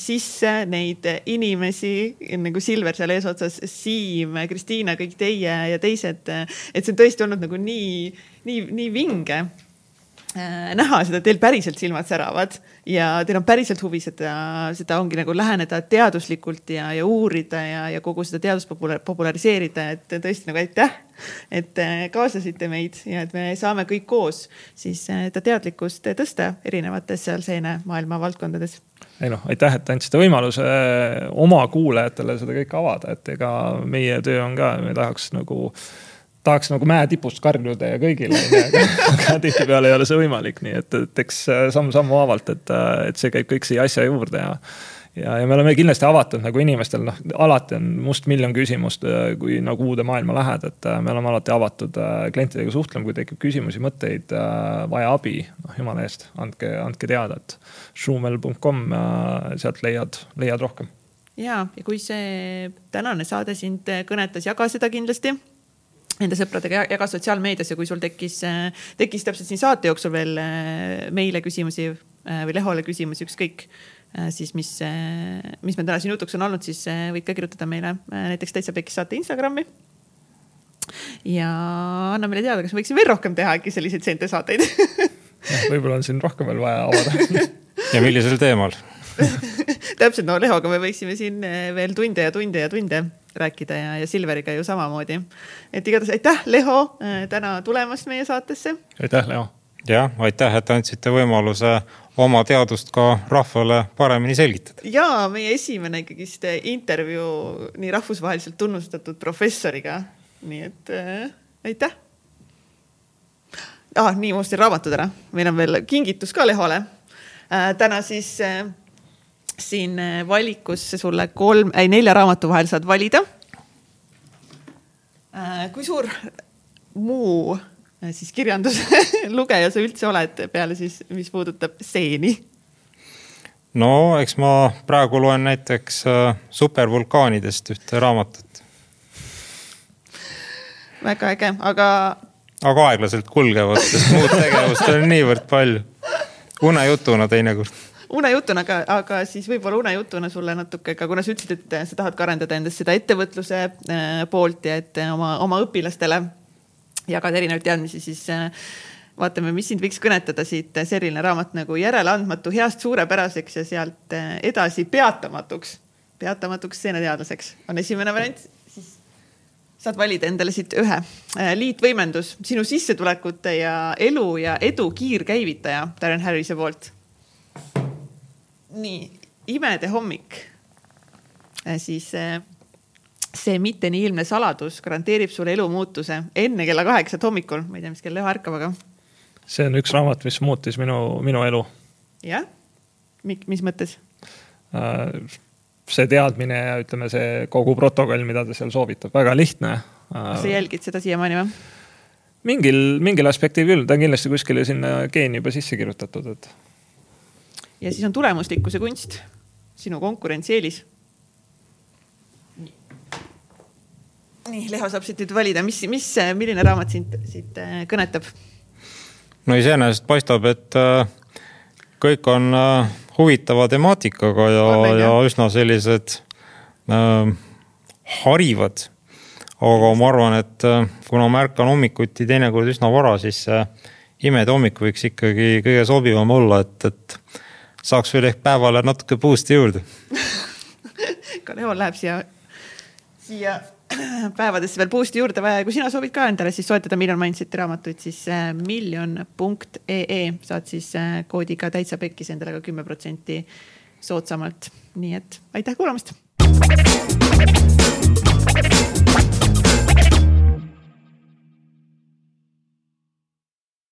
sisse neid inimesi nagu Silver seal eesotsas, Siim, Kristiina, kõik teie ja teised. et see on tõesti olnud nagu nii, nii, nii vinge Äh, näha seda, teil päriselt silmad säravad ja teil on päriselt huvi seda, seda ongi nagu läheneda teaduslikult ja, ja uurida ja, ja kogu seda teadust populariseerida, et tõesti nagu aitäh, et äh, kaasasite meid ja et me saame kõik koos siis äh, seda teadlikkust tõsta erinevates seal seene maailma valdkondades. Ei noh, aitäh, et andsite võimaluse oma kuulajatele seda kõike avada, et ega meie töö on ka, me tahaks nagu tahaks nagu mäe tipust karjuda ja kõigile, [LAUGHS] aga tihtipeale ei ole see võimalik, nii et, et eks äh, samm-sammu haavalt, et, äh, et see käib kõik siia asja juurde ja. ja, ja me oleme kindlasti avatud nagu inimestel, noh alati on mustmiljon küsimust, äh, kui nagu uude maailma lähed, et me oleme alati avatud klientidega suhtlema, kui tekib küsimusi, mõtteid, vaja abi, noh jumala eest, andke, andke teada, et. Schumel.com, sealt leiad, leiad rohkem ja, ja kui see tänane saade sind kõnetas, jaga seda kindlasti enda sõpradega jaga sotsiaalmeedias ja kui sul tekkis, tekkis täpselt siin saate jooksul veel äh, meile küsimusi äh, või Lehole küsimusi, ükskõik äh, siis mis, mis meil täna siin jutuks on olnud, siis võid ka kirjutada meile näiteks Täitsa Pekkis saate Instagrami. ja anna meile teada, kas me võiksime veel rohkem teha äkki selliseid seente saateid. [LAUGHS] Võib-olla on siin rohkem veel vaja avada. [LAUGHS] Ja millisel teemal [LAUGHS] täpselt, no Lehoga me võiksime siin veel tunde ja tunde ja tunde rääkida ja, ja Silveriga ju samamoodi. et igatahes aitäh, Leho, äh, täna tulemast meie saatesse. aitäh, Leo. jah, aitäh, et andsite võimaluse oma teadust ka rahvale paremini selgitada. ja meie esimene ikkagist intervjuu nii rahvusvaheliselt tunnustatud professoriga. nii et äh, aitäh. ah, nii, ma unustasin raamatud ära, meil on veel kingitus ka Lehole äh,. täna siis äh, siin äh, valikus sulle kolm, ei nelja raamatu vahel saad valida. Äh, kui suur muu äh, siis kirjanduse [LAUGHS] lugeja sa üldse oled peale siis, mis puudutab seeni? no eks ma praegu loen näiteks supervulkaanidest ühte raamatut. väga äge, aga. aga aeglaselt kulgevad, sest muud tegevust on niivõrd palju. unejutuna teinekord unejutuna, aga, aga siis võib-olla unejutuna sulle natuke ka, kuna sa ütlesid, et sa tahad ka arendada endas seda ettevõtluse äh, poolt ja et oma, oma õpilastele jagada erinevaid teadmisi, siis äh, vaatame, mis sind võiks kõnetada siit selline raamat nagu Järeleandmatu heast suurepäraseks ja sealt äh, edasi peatamatuks, peatamatuks seeneteadlaseks on esimene variant, saad valida endale siit ühe. liitvõimendus, sinu sissetulekute ja elu ja edu kiirkäivitaja Darren Harrise poolt nii, imede hommik. siis see mitte nii ilmne saladus garanteerib sulle elumuutuse enne kella kaheksat hommikul. ma ei tea, mis kell Leo ärkab, aga. see on üks raamat, mis muutis minu, minu elu. jah, mis mõttes? see teadmine ja ütleme, see kogu protokoll, mida ta seal soovitab, väga lihtne. sa jälgid seda siiamaani või? mingil, mingil aspektil küll, ta on kindlasti kuskile sinna geeni juba sisse kirjutatud, et. Ja siis on tulemuslikkuse kunst, sinu konkurentsieelis. nii, Leho saab siit nüüd valida, mis, mis, milline raamat sind, siit äh, kõnetab? no iseenesest paistab, et äh, kõik on äh, huvitava temaatikaga ja, ja üsna sellised äh, harivad. aga ma arvan, et äh, kuna ma ärkan hommikuti teinekord üsna vara, siis see imede hommik võiks ikkagi kõige sobivam olla, et, et saaks veel ehk päevale natuke boost'i juurde. [LAUGHS] Ka Leo läheb siia, siia [CLEARS THROAT] päevadesse veel boost'i juurde. Vaja ja kui sina soovid ka endale siis soetada Million Mindseti raamatuid, siis äh, miljon.ee saad siis äh, koodiga täitsa pekkis endale ka kümme protsenti soodsamalt. nii et aitäh kuulamast